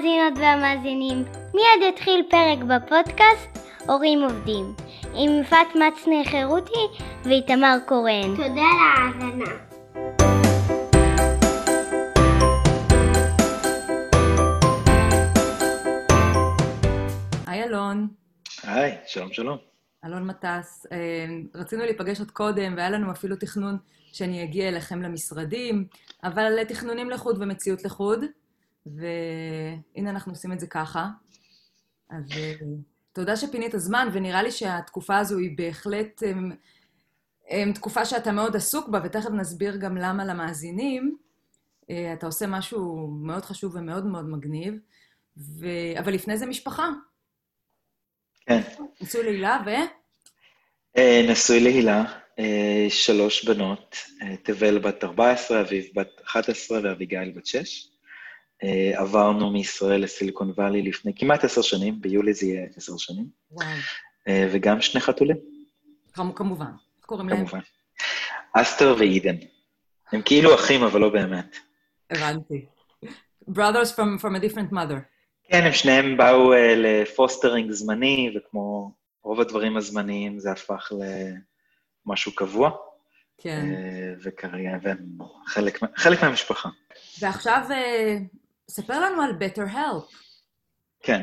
המאזינות והמאזינים, מיד יתחיל פרק בפודקאסט הורים עובדים, עם יפעת מצנר חירותי ואיתמר קורן. תודה על ההאזנה. היי אלון. היי, שלום שלום. אלון מטס. אה, רצינו להיפגש עוד קודם, והיה לנו אפילו תכנון שאני אגיע אליכם למשרדים, אבל תכנונים לחוד ומציאות לחוד, והנה אנחנו עושים את זה ככה. אז אה, תודה שפינית זמן, ונראה לי שהתקופה הזו היא בהחלט הם, הם, תקופה שאתה מאוד עסוק בה, ותכף נסביר גם למה למאזינים. אה, אתה עושה משהו מאוד חשוב ומאוד מאוד מגניב, ו... אבל לפני זה משפחה. כן. נשוי להילה ו... אה, נשוי להילה, שלוש בנות, תבל בת 14, אביב בת 11 ואביגיל בת 6. עברנו מישראל לסיליקון וואלי לפני כמעט עשר שנים, ביולי זה יהיה עשר שנים. וואו. וגם שני חתולים. כמובן. קוראים להם? כמובן. אסטר ואידן. הם כאילו אחים, אבל לא באמת. הבנתי. brothers from, from a different mother. כן, הם שניהם באו uh, ל fostering זמני, וכמו רוב הדברים הזמניים, זה הפך למשהו קבוע. כן. וכרגע, והם חלק, חלק מהמשפחה. ועכשיו, ספר לנו על Better Help. כן,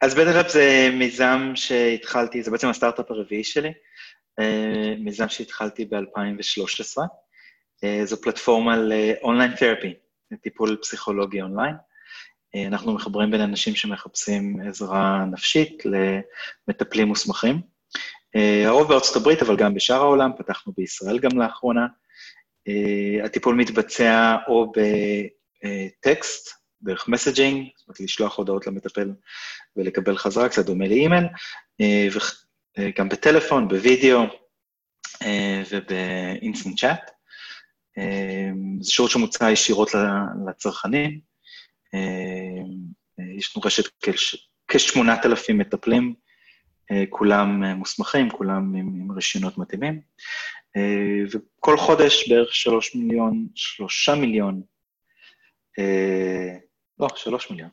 אז Better Help זה מיזם שהתחלתי, זה בעצם הסטארט-אפ הרביעי שלי, uh, מיזם שהתחלתי ב-2013. Uh, זו פלטפורמה לאונליין תרפי, לטיפול פסיכולוגי אונליין. אנחנו מחברים בין אנשים שמחפשים עזרה נפשית למטפלים מוסמכים. הרוב בארצות הברית, אבל גם בשאר העולם, פתחנו בישראל גם לאחרונה. הטיפול מתבצע או בטקסט, דרך messaging, זאת אומרת, לשלוח הודעות למטפל ולקבל חזרה, קצת דומה לאימייל, וגם בטלפון, בווידאו וב instant chat. זה שירות שמוצע ישירות לצרכנים. אה, יש לנו רשת כ-8,000 מטפלים, אה, כולם אה, מוסמכים, כולם עם, עם רישיונות מתאימים, וכל חודש בערך שלוש מיליון, שלושה מיליון, לא, שלוש מיליון,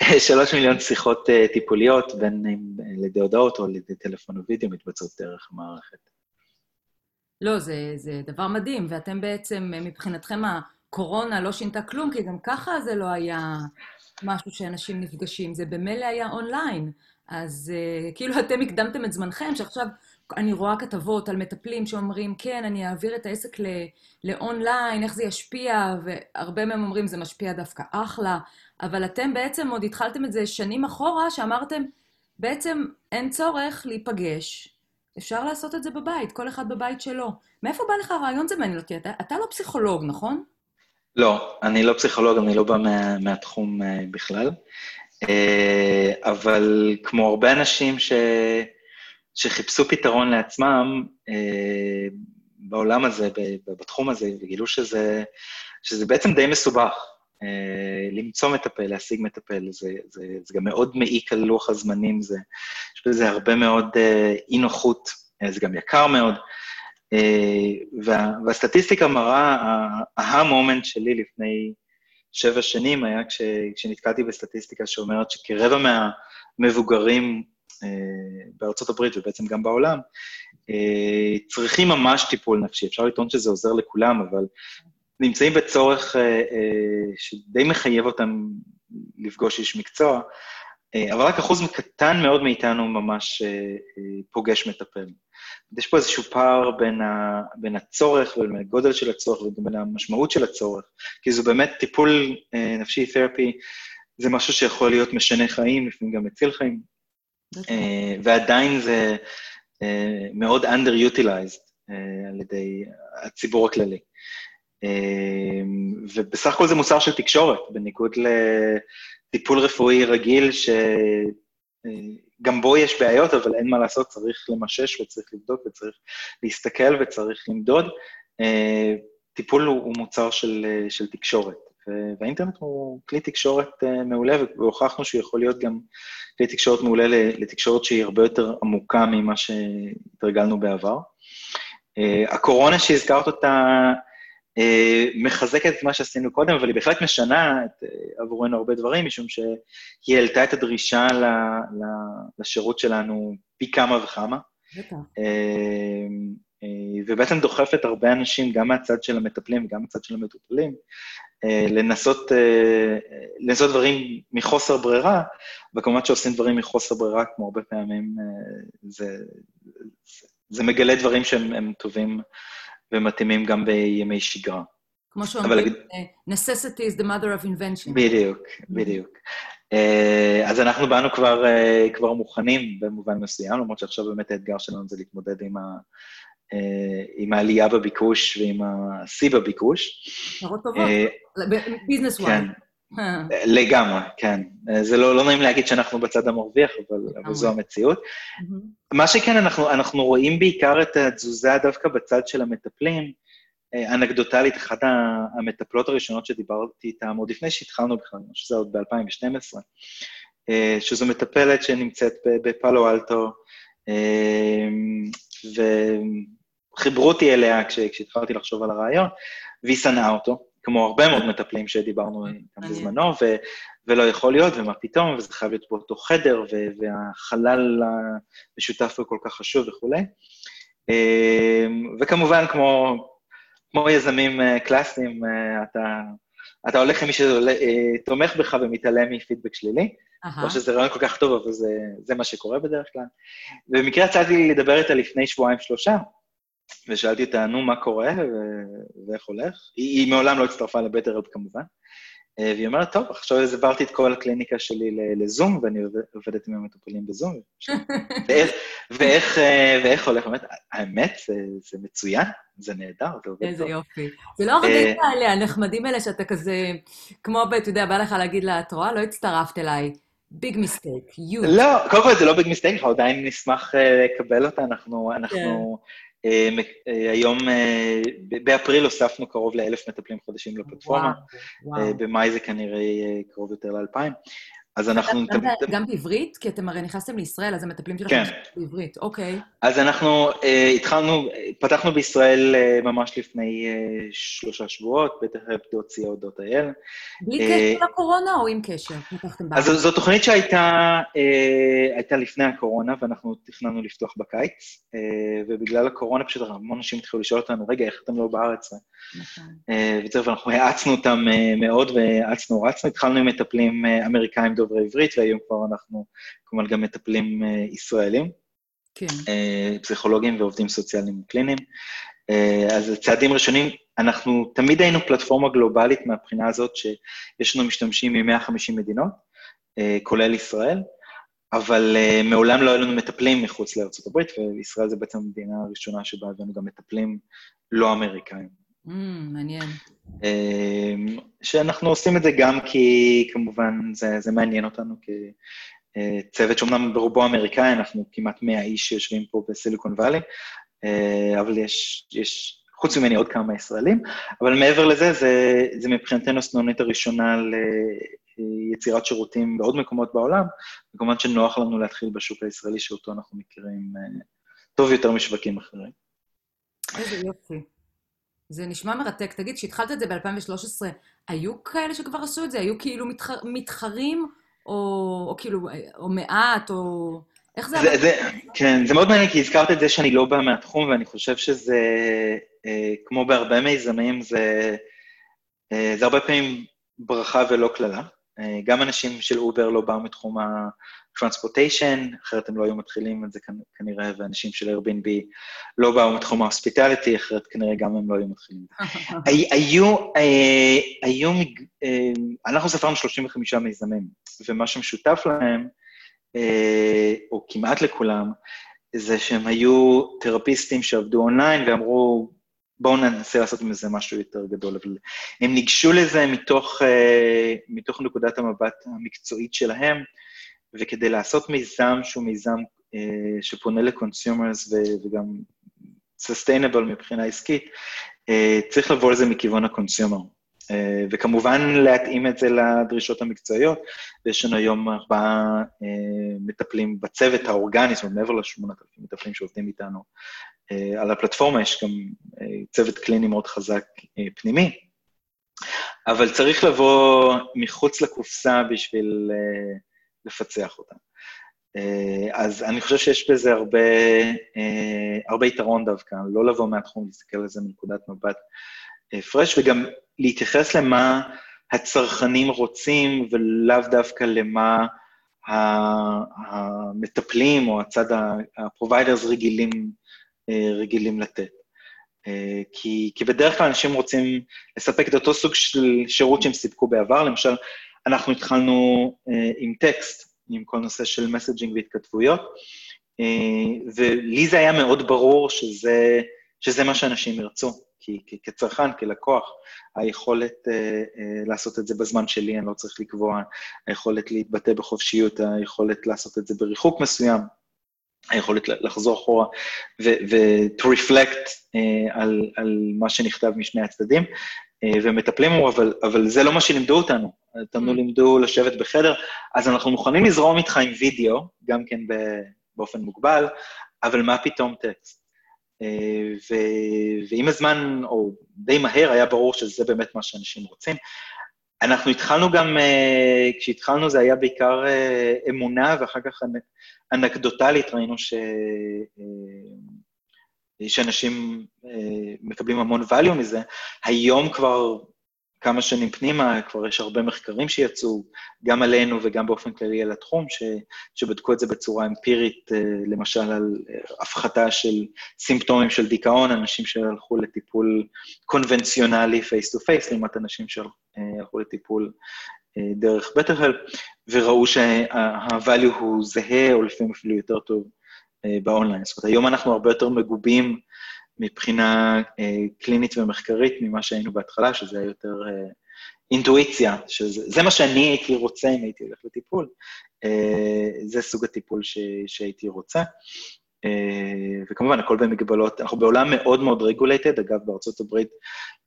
שלוש מיליון שיחות טיפוליות, בין אם על ידי הודעות או על ידי טלפון ווידאו, מתבצעות דרך המערכת. לא, זה, זה דבר מדהים, ואתם בעצם, מבחינתכם, הקורונה לא שינתה כלום, כי גם ככה זה לא היה משהו שאנשים נפגשים, זה במילא היה אונליין. אז uh, כאילו אתם הקדמתם את זמנכם, שעכשיו אני רואה כתבות על מטפלים שאומרים, כן, אני אעביר את העסק לאונליין, איך זה ישפיע, והרבה מהם אומרים, זה משפיע דווקא אחלה, אבל אתם בעצם עוד התחלתם את זה שנים אחורה, שאמרתם, בעצם אין צורך להיפגש, אפשר לעשות את זה בבית, כל אחד בבית שלו. מאיפה בא לך הרעיון זה מעניין אותי? אתה, אתה לא פסיכולוג, נכון? לא, אני לא פסיכולוג, אני לא בא מה, מהתחום אה, בכלל. אה, אבל כמו הרבה אנשים ש, שחיפשו פתרון לעצמם אה, בעולם הזה, בתחום הזה, וגילו שזה, שזה בעצם די מסובך. למצוא מטפל, להשיג מטפל, זה, זה, זה גם מאוד מעיק על לוח הזמנים, זה, יש בזה הרבה מאוד אי-נוחות, זה גם יקר מאוד. אה, וה, והסטטיסטיקה מראה, ההמומנט שלי לפני שבע שנים היה כש, כשנתקלתי בסטטיסטיקה שאומרת שכרבע מהמבוגרים אה, בארצות הברית ובעצם גם בעולם, אה, צריכים ממש טיפול נפשי. אפשר לטעון שזה עוזר לכולם, אבל נמצאים בצורך שדי מחייב אותם לפגוש איש מקצוע, אבל רק אחוז קטן מאוד מאיתנו ממש פוגש מטפל. יש פה איזשהו פער בין, ה, בין הצורך ובין הגודל של הצורך ובין המשמעות של הצורך, כי זה באמת טיפול אה, נפשי, תרפי, זה משהו שיכול להיות משנה חיים, לפעמים גם מציל חיים, אה, ועדיין זה אה, מאוד under-utilized אה, על ידי הציבור הכללי. אה, ובסך הכל זה מוצר של תקשורת, בניגוד לטיפול רפואי רגיל, ש... אה, בו יש בעיות, אבל אין מה לעשות, צריך למשש וצריך לבדוק וצריך להסתכל וצריך למדוד. אה, טיפול הוא, מוצר של, אה, של תקשורת, והאינטרנט הוא כלי תקשורת מעולה, והוכחנו שהוא יכול להיות גם כלי תקשורת מעולה לתקשורת שהיא הרבה יותר עמוקה ממה שהתרגלנו בעבר. הקורונה שהזכרת אותה, מחזקת את מה שעשינו קודם, אבל היא בהחלט משנה את, עבורנו הרבה דברים, משום שהיא העלתה את הדרישה ל, ל, לשירות שלנו פי כמה וכמה. בטח. אה, ובעצם דוחפת הרבה אנשים, גם מהצד של המטפלים וגם מהצד של המטופלים, אה, לנסות, אה, לנסות דברים מחוסר ברירה, וכמובן שעושים דברים מחוסר ברירה, כמו הרבה פעמים, זה, זה מגלה דברים שהם טובים ומתאימים גם בימי שגרה. כמו שאומרים, necessity is the mother of invention. בדיוק, בדיוק. אז אנחנו באנו כבר, כבר מוכנים במובן מסוים, למרות שעכשיו באמת האתגר שלנו זה להתמודד עם, ה, אה, עם העלייה בביקוש ועם השיא בביקוש. נרות טובות, ביזנס וואן. כן, לגמרי, כן. אה, זה לא, לא נעים להגיד שאנחנו בצד המרוויח, אבל, אבל זו המציאות. מה שכן, אנחנו, אנחנו רואים בעיקר את התזוזה דווקא בצד של המטפלים. אה, אנקדוטלית, אחת המטפלות הראשונות שדיברתי איתן, עוד לפני שהתחלנו בכלל, שזה עוד ב-2012, שזו מטפלת שנמצאת בפאלו אלטו, ו... חיברו אותי אליה כש, כשהתחלתי לחשוב על הרעיון, והיא שנאה אותו, כמו הרבה מאוד מטפלים שדיברנו איתם בזמנו, ו, ולא יכול להיות, ומה פתאום, וזה חייב להיות באותו חדר, ו, והחלל המשותף הוא כל כך חשוב וכולי. אמ, וכמובן, כמו, כמו יזמים אה, קלאסיים, אה, אתה, אתה הולך עם מי שתומך בך ומתעלם מפידבק שלילי. Uh-huh. לא שזה רעיון כל כך טוב, אבל זה, זה מה שקורה בדרך כלל. ובמקרה יצאתי לי לדבר איתה לפני שבועיים-שלושה, ושאלתי אותה, נו, מה קורה ו- ואיך הולך? היא, היא מעולם לא הצטרפה לבית הרב כמובן. אה, והיא אומרת, טוב, עכשיו העברתי את כל הקליניקה שלי לזום, ואני עובדת עם המטופלים בזום. ואיך, ואיך, אה, ואיך הולך? באמת, האמת, זה, זה מצוין, זה נהדר, זה עובד איזה טוב. איזה יופי. זה לא הרגעים אה, האלה, הנחמדים האלה, שאתה כזה, כמו, אתה יודע, בא לך להגיד לה, את רואה? לא הצטרפת אליי. ביג מיסטייק, יוט. לא, קודם כל זה לא ביג מיסטייק, אנחנו עדיין נשמח לקבל אותה, אנחנו... אנחנו כן. אה, אה, היום, אה, באפריל הוספנו קרוב לאלף מטפלים חדשים לפלטפורמה. במאי זה כנראה קרוב יותר לאלפיים. אז אנחנו... גם, תמיד... גם בעברית? כי אתם הרי נכנסתם לישראל, אז המטפלים שלכם כן. בעברית, אוקיי. אז אנחנו uh, התחלנו, פתחנו בישראל uh, ממש לפני uh, שלושה שבועות, בטח תוציא הודות אייל. בלי קשר לקורונה או עם קשר? אז זו תוכנית שהייתה uh, לפני הקורונה, ואנחנו תכננו לפתוח בקיץ, uh, ובגלל הקורונה פשוט המון אנשים התחילו לשאול אותנו, רגע, איך אתם לא בארץ? נכון. Uh, וזהו, ואנחנו האצנו אותם uh, מאוד, והאצנו, רצנו, התחלנו עם מטפלים uh, אמריקאים דוברי עברית, והיום כבר אנחנו כמובן גם מטפלים אה, ישראלים. כן. אה, פסיכולוגים ועובדים סוציאליים קליניים. אה, אז צעדים ראשונים, אנחנו תמיד היינו פלטפורמה גלובלית מהבחינה הזאת שיש לנו משתמשים מ-150 מדינות, כולל ישראל, אבל מעולם לא היו לנו מטפלים מחוץ הברית, וישראל זה בעצם המדינה הראשונה שבה הבאנו גם מטפלים לא אמריקאים. Mm, מעניין. אמ, שאנחנו עושים את זה גם כי כמובן זה, זה מעניין אותנו כצוות שאומנם ברובו אמריקאי, אנחנו כמעט 100 איש שיושבים פה בסיליקון וואלי, אה, אבל יש, יש חוץ ממני עוד כמה ישראלים, אבל מעבר לזה, זה, זה מבחינתנו הסנונית הראשונה ליצירת שירותים בעוד מקומות בעולם, וכמובן שנוח לנו להתחיל בשוק הישראלי שאותו אנחנו מכירים אה, טוב יותר משווקים אחרים. איזה יופי. זה נשמע מרתק. תגיד, כשהתחלת את זה ב-2013, היו כאלה שכבר עשו את זה? היו כאילו מתח... מתחרים, או, או כאילו, או מעט, או... איך זה... זה, זה כן, זה מאוד מעניין, כי הזכרת את זה שאני לא בא מהתחום, ואני חושב שזה, אה, כמו בהרבה מיזמים, זה, אה, זה הרבה פעמים ברכה ולא קללה. אה, גם אנשים של אובר לא באו מתחום transportation, אחרת הם לא היו מתחילים את זה כנראה, ואנשים של Airbnb לא באו מתחום ה hospitality, אחרת כנראה גם הם לא היו מתחילים. היו, אה, היו, אה, אנחנו ספרנו 35 מיזמים, ומה שמשותף להם, או כמעט לכולם, זה שהם היו תרפיסטים שעבדו אונליין ואמרו, בואו ננסה לעשות עם זה משהו יותר גדול, אבל הם ניגשו לזה מתוך, מתוך נקודת המבט המקצועית שלהם, וכדי לעשות מיזם שהוא מיזם אה, שפונה ל consumers וגם sustainable מבחינה עסקית, אה, צריך לבוא לזה מכיוון ה consumer. אה, וכמובן להתאים את זה לדרישות המקצועיות, ויש לנו היום ארבעה אה, מטפלים בצוות האורגני, זאת אומרת, מעבר אלפים מטפלים שעובדים איתנו על הפלטפורמה יש גם צוות קליני מאוד חזק פנימי, אבל צריך לבוא מחוץ לקופסה בשביל לפצח אותה. אז אני חושב שיש בזה הרבה, הרבה יתרון דווקא, לא לבוא מהתחום, להסתכל על זה מנקודת מבט פרש, וגם להתייחס למה הצרכנים רוצים, ולאו דווקא למה המטפלים או הצד ה-providers רגילים, רגילים לתת. כי, כי בדרך כלל אנשים רוצים לספק את אותו סוג של שירות שהם סיפקו בעבר. למשל, אנחנו התחלנו עם טקסט, עם כל נושא של מסג'ינג והתכתבויות, ולי זה היה מאוד ברור שזה, שזה מה שאנשים ירצו. כי כצרכן, כלקוח, היכולת uh, uh, לעשות את זה בזמן שלי, אני לא צריך לקבוע, היכולת להתבטא בחופשיות, היכולת לעשות את זה בריחוק מסוים, היכולת לחזור אחורה ו-to reflect uh, על, על מה שנכתב משני הצדדים, uh, ומטפלים בו, אבל, אבל זה לא מה שלימדו אותנו. אותנו mm. לימדו לשבת בחדר, אז אנחנו מוכנים לזרום איתך עם וידאו, גם כן באופן מוגבל, אבל מה פתאום טקסט? אה, ו... ועם הזמן, או די מהר, היה ברור שזה באמת מה שאנשים רוצים. אנחנו התחלנו גם, אה, כשהתחלנו זה היה בעיקר אה, אמונה, ואחר כך אנקדוטלית ראינו ש... שאנשים מקבלים המון value מזה. היום כבר כמה שנים פנימה, כבר יש הרבה מחקרים שיצאו, גם עלינו וגם באופן כללי על התחום, ש, שבדקו את זה בצורה אמפירית, אה, למשל על אה, הפחתה של סימפטומים של דיכאון, אנשים שהלכו לטיפול קונבנציונלי face to face, לעומת אנשים שהלכו לטיפול אה, דרך BetterHelp, וראו שה-value הוא זהה, או לפעמים אפילו יותר טוב באונליין. זאת אומרת, היום אנחנו הרבה יותר מגובים מבחינה אה, קלינית ומחקרית ממה שהיינו בהתחלה, שזה היה יותר אה, אינטואיציה, שזה מה שאני הייתי רוצה אם הייתי הולך לטיפול. אה, זה סוג הטיפול ש, שהייתי רוצה. אה, וכמובן, הכל במגבלות, אנחנו בעולם מאוד מאוד רגולטד, אגב, בארצות הברית,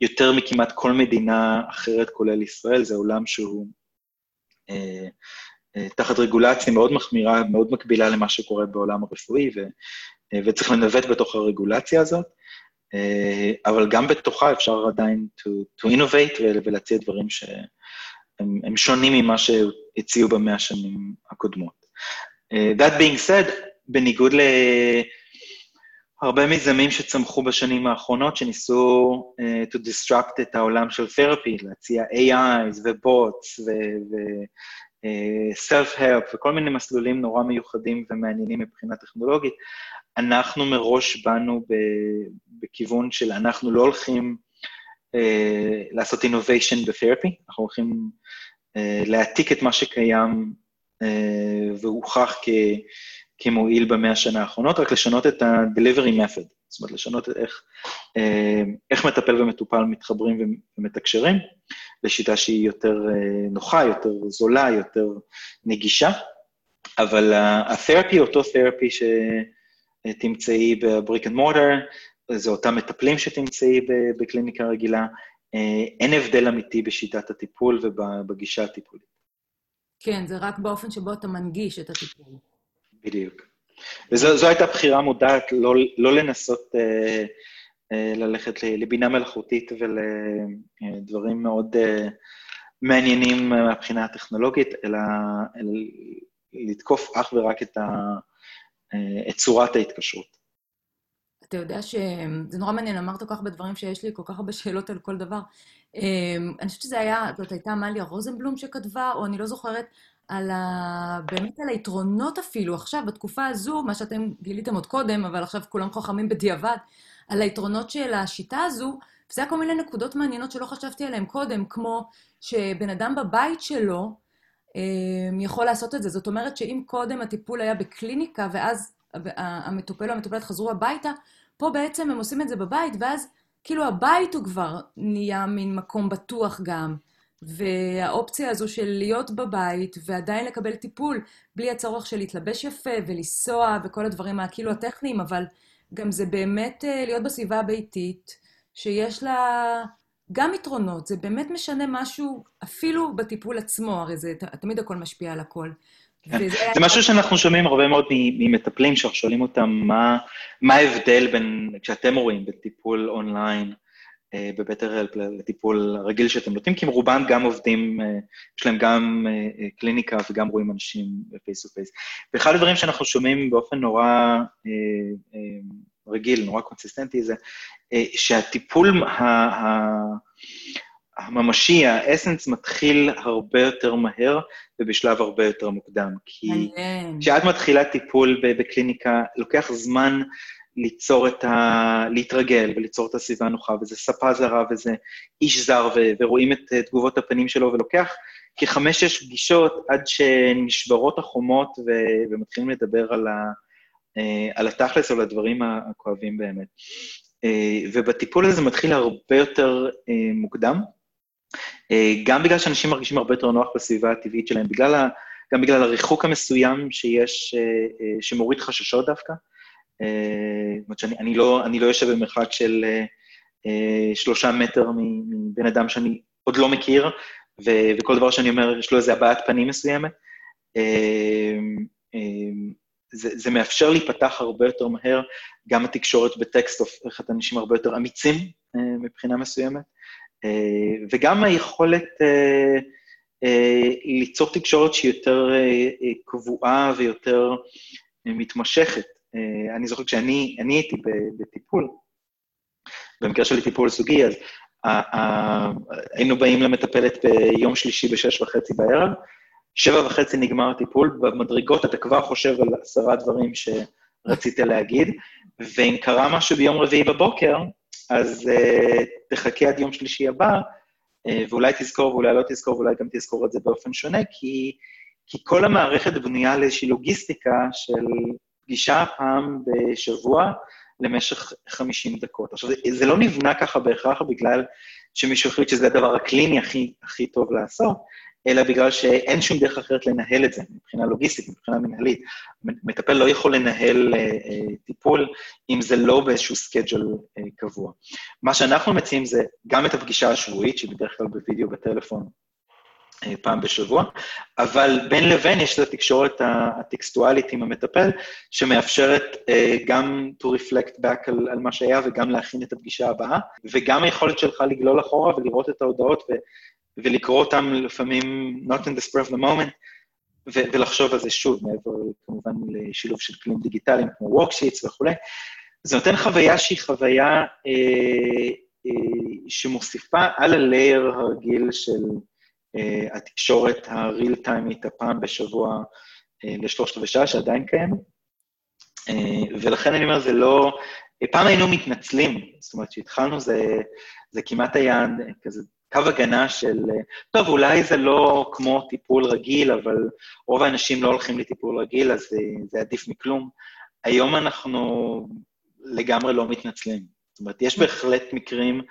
יותר מכמעט כל מדינה אחרת, כולל ישראל, זה עולם שהוא אה, אה, תחת רגולציה מאוד מחמירה, מאוד מקבילה למה שקורה בעולם הרפואי, ו, אה, וצריך לנווט בתוך הרגולציה הזאת. אה, אבל גם בתוכה אפשר עדיין to, to innovate ולהציע דברים שהם שונים ממה שהציעו במאה השנים הקודמות. Uh, that being said, בניגוד להרבה מיזמים שצמחו בשנים האחרונות, שניסו uh, to disrupt את העולם של therapy, להציע AIs ובוטס ו-self-help וכל מיני מסלולים נורא מיוחדים ומעניינים מבחינה טכנולוגית, אנחנו מראש באנו בכיוון של אנחנו לא הולכים אה, לעשות innovation בתרפי, אנחנו הולכים אה, להעתיק את מה שקיים אה, והוכח כ, כמועיל במאה השנה האחרונות, רק לשנות את ה-delivery method, זאת אומרת, לשנות את איך, אה, איך מטפל ומטופל מתחברים ומתקשרים, לשיטה שהיא יותר אה, נוחה, יותר זולה, יותר נגישה, אבל ה-therapy, אותו therapy ש... תמצאי בבריק אנד מורטר, זה אותם מטפלים שתמצאי בקליניקה רגילה. אה, אין הבדל אמיתי בשיטת הטיפול ובגישה הטיפולית. כן, זה רק באופן שבו אתה מנגיש את הטיפול. בדיוק. וזו הייתה בחירה מודעת, לא, לא לנסות אה, אה, ללכת לבינה מלאכותית ולדברים מאוד אה, מעניינים מהבחינה הטכנולוגית, אלא, אלא לתקוף אך ורק את ה... אה, את צורת ההתקשרות. אתה יודע שזה נורא מעניין, אמרת כל כך הרבה דברים שיש לי כל כך הרבה שאלות על כל דבר. אה, אני חושבת שזה היה, זאת הייתה עמליה רוזנבלום שכתבה, או אני לא זוכרת, על ה... באמת על היתרונות אפילו, עכשיו, בתקופה הזו, מה שאתם גיליתם עוד קודם, אבל עכשיו כולם חכמים בדיעבד, על היתרונות של השיטה הזו, וזה היה כל מיני נקודות מעניינות שלא חשבתי עליהן קודם, כמו שבן אדם בבית שלו, אמ, יכול לעשות את זה. זאת אומרת שאם קודם הטיפול היה בקליניקה, ואז המטופל או המטופלת חזרו הביתה, פה בעצם הם עושים את זה בבית, ואז כאילו הבית הוא כבר נהיה מין מקום בטוח גם. והאופציה הזו של להיות בבית ועדיין לקבל טיפול, בלי הצורך של להתלבש יפה ולנסוע וכל הדברים הכאילו הטכניים, אבל גם זה באמת אה, להיות בסביבה הביתית, שיש לה גם יתרונות, זה באמת משנה משהו, אפילו בטיפול עצמו, הרי זה תמיד הכל משפיע על הכל. כן. זה משהו שאנחנו שומעים הרבה מאוד ממטפלים, שאנחנו שואלים אותם מה, מה ההבדל בין, כשאתם רואים בטיפול אונליין אה, ב BetterHelp לטיפול הרגיל שאתם נותנים, כי רובם גם עובדים, אה, יש להם גם אה, קליניקה וגם רואים אנשים face to face. ואחד הדברים שאנחנו שומעים באופן נורא רגיל, נורא consistent־י, זה שהטיפול הממשי, ה essence, מתחיל הרבה יותר מהר ובשלב הרבה יותר מוקדם. כי כשאת מתחילה טיפול בקליניקה, לוקח זמן ליצור את ה... להתרגל וליצור את הסביבה הנוחה, וזה ספה זרה וזה איש זר, ו... ורואים את תגובות הפנים שלו, ולוקח כחמש-שש פגישות עד שנשברות החומות ו... ומתחילים לדבר על, ה... אה, על התכלס או על הדברים הכואבים באמת. אה, ובטיפול הזה מתחיל הרבה יותר אה, מוקדם, גם בגלל שאנשים מרגישים הרבה יותר נוח בסביבה הטבעית שלהם, בגלל ה... גם בגלל הריחוק המסוים שיש, שמוריד חששות דווקא. זאת אומרת שאני לא, אני לא יושב במרחק של שלושה מטר מבן אדם שאני עוד לא מכיר, ו, וכל דבר שאני אומר, יש לו איזו הבעת פנים מסוימת. אה, אה, זה, זה מאפשר להיפתח הרבה יותר מהר, גם התקשורת בטקסט הופכת אנשים הרבה יותר אמיצים מבחינה מסוימת, וגם היכולת ליצור תקשורת שהיא יותר קבועה ויותר מתמשכת. אה, אני זוכר כשאני הייתי בטיפול, במקרה שלי טיפול זוגי, אז היינו באים למטפלת ביום שלישי בשש וחצי בערב, שבע וחצי נגמר הטיפול, במדרגות אתה כבר חושב על עשרה דברים שרצית להגיד, ואם קרה משהו ביום רביעי בבוקר, אז uh, תחכה עד יום שלישי הבא, uh, ואולי תזכור ואולי לא תזכור, ואולי גם תזכור את זה באופן שונה, כי, כי כל המערכת בנויה לאיזושהי לוגיסטיקה של פגישה פעם בשבוע למשך 50 דקות. עכשיו, זה, זה לא נבנה ככה בהכרח בגלל שמישהו החליט שזה הדבר הקליני הכי, הכי טוב לעשות, אלא בגלל שאין שום דרך אחרת לנהל את זה, מבחינה לוגיסטית, מבחינה מנהלית. מטפל לא יכול לנהל אה, אה, טיפול אם זה לא באיזשהו schedule אה, קבוע. מה שאנחנו מציעים זה גם את הפגישה השבועית, שהיא בדרך כלל בווידאו בטלפון אה, פעם בשבוע, אבל בין לבין יש את התקשורת הטקסטואלית עם המטפל, שמאפשרת uh, גם to reflect back על, על מה שהיה וגם להכין את הפגישה הבאה, וגם היכולת שלך לגלול אחורה ולראות את ההודעות ו, ולקרוא אותן לפעמים not in the spur of the moment, ו- ולחשוב על זה שוב, מעבר כמובן לשילוב של כלים דיגיטליים כמו worksheets וכולי. זה נותן חוויה שהיא חוויה אה, אה, שמוסיפה על הלייר הרגיל של... uh, התקשורת הריל טיימית הפעם בשבוע uh, לשלושת רבעי שעה, שעדיין קיימת. Uh, ולכן אני אומר, זה לא... פעם היינו מתנצלים, זאת אומרת, כשהתחלנו זה, זה כמעט היה כזה קו הגנה של, טוב, אולי זה לא כמו טיפול רגיל, אבל רוב האנשים לא הולכים לטיפול רגיל, אז זה, זה עדיף מכלום. היום אנחנו לגמרי לא מתנצלים. זאת אומרת, יש בהחלט מקרים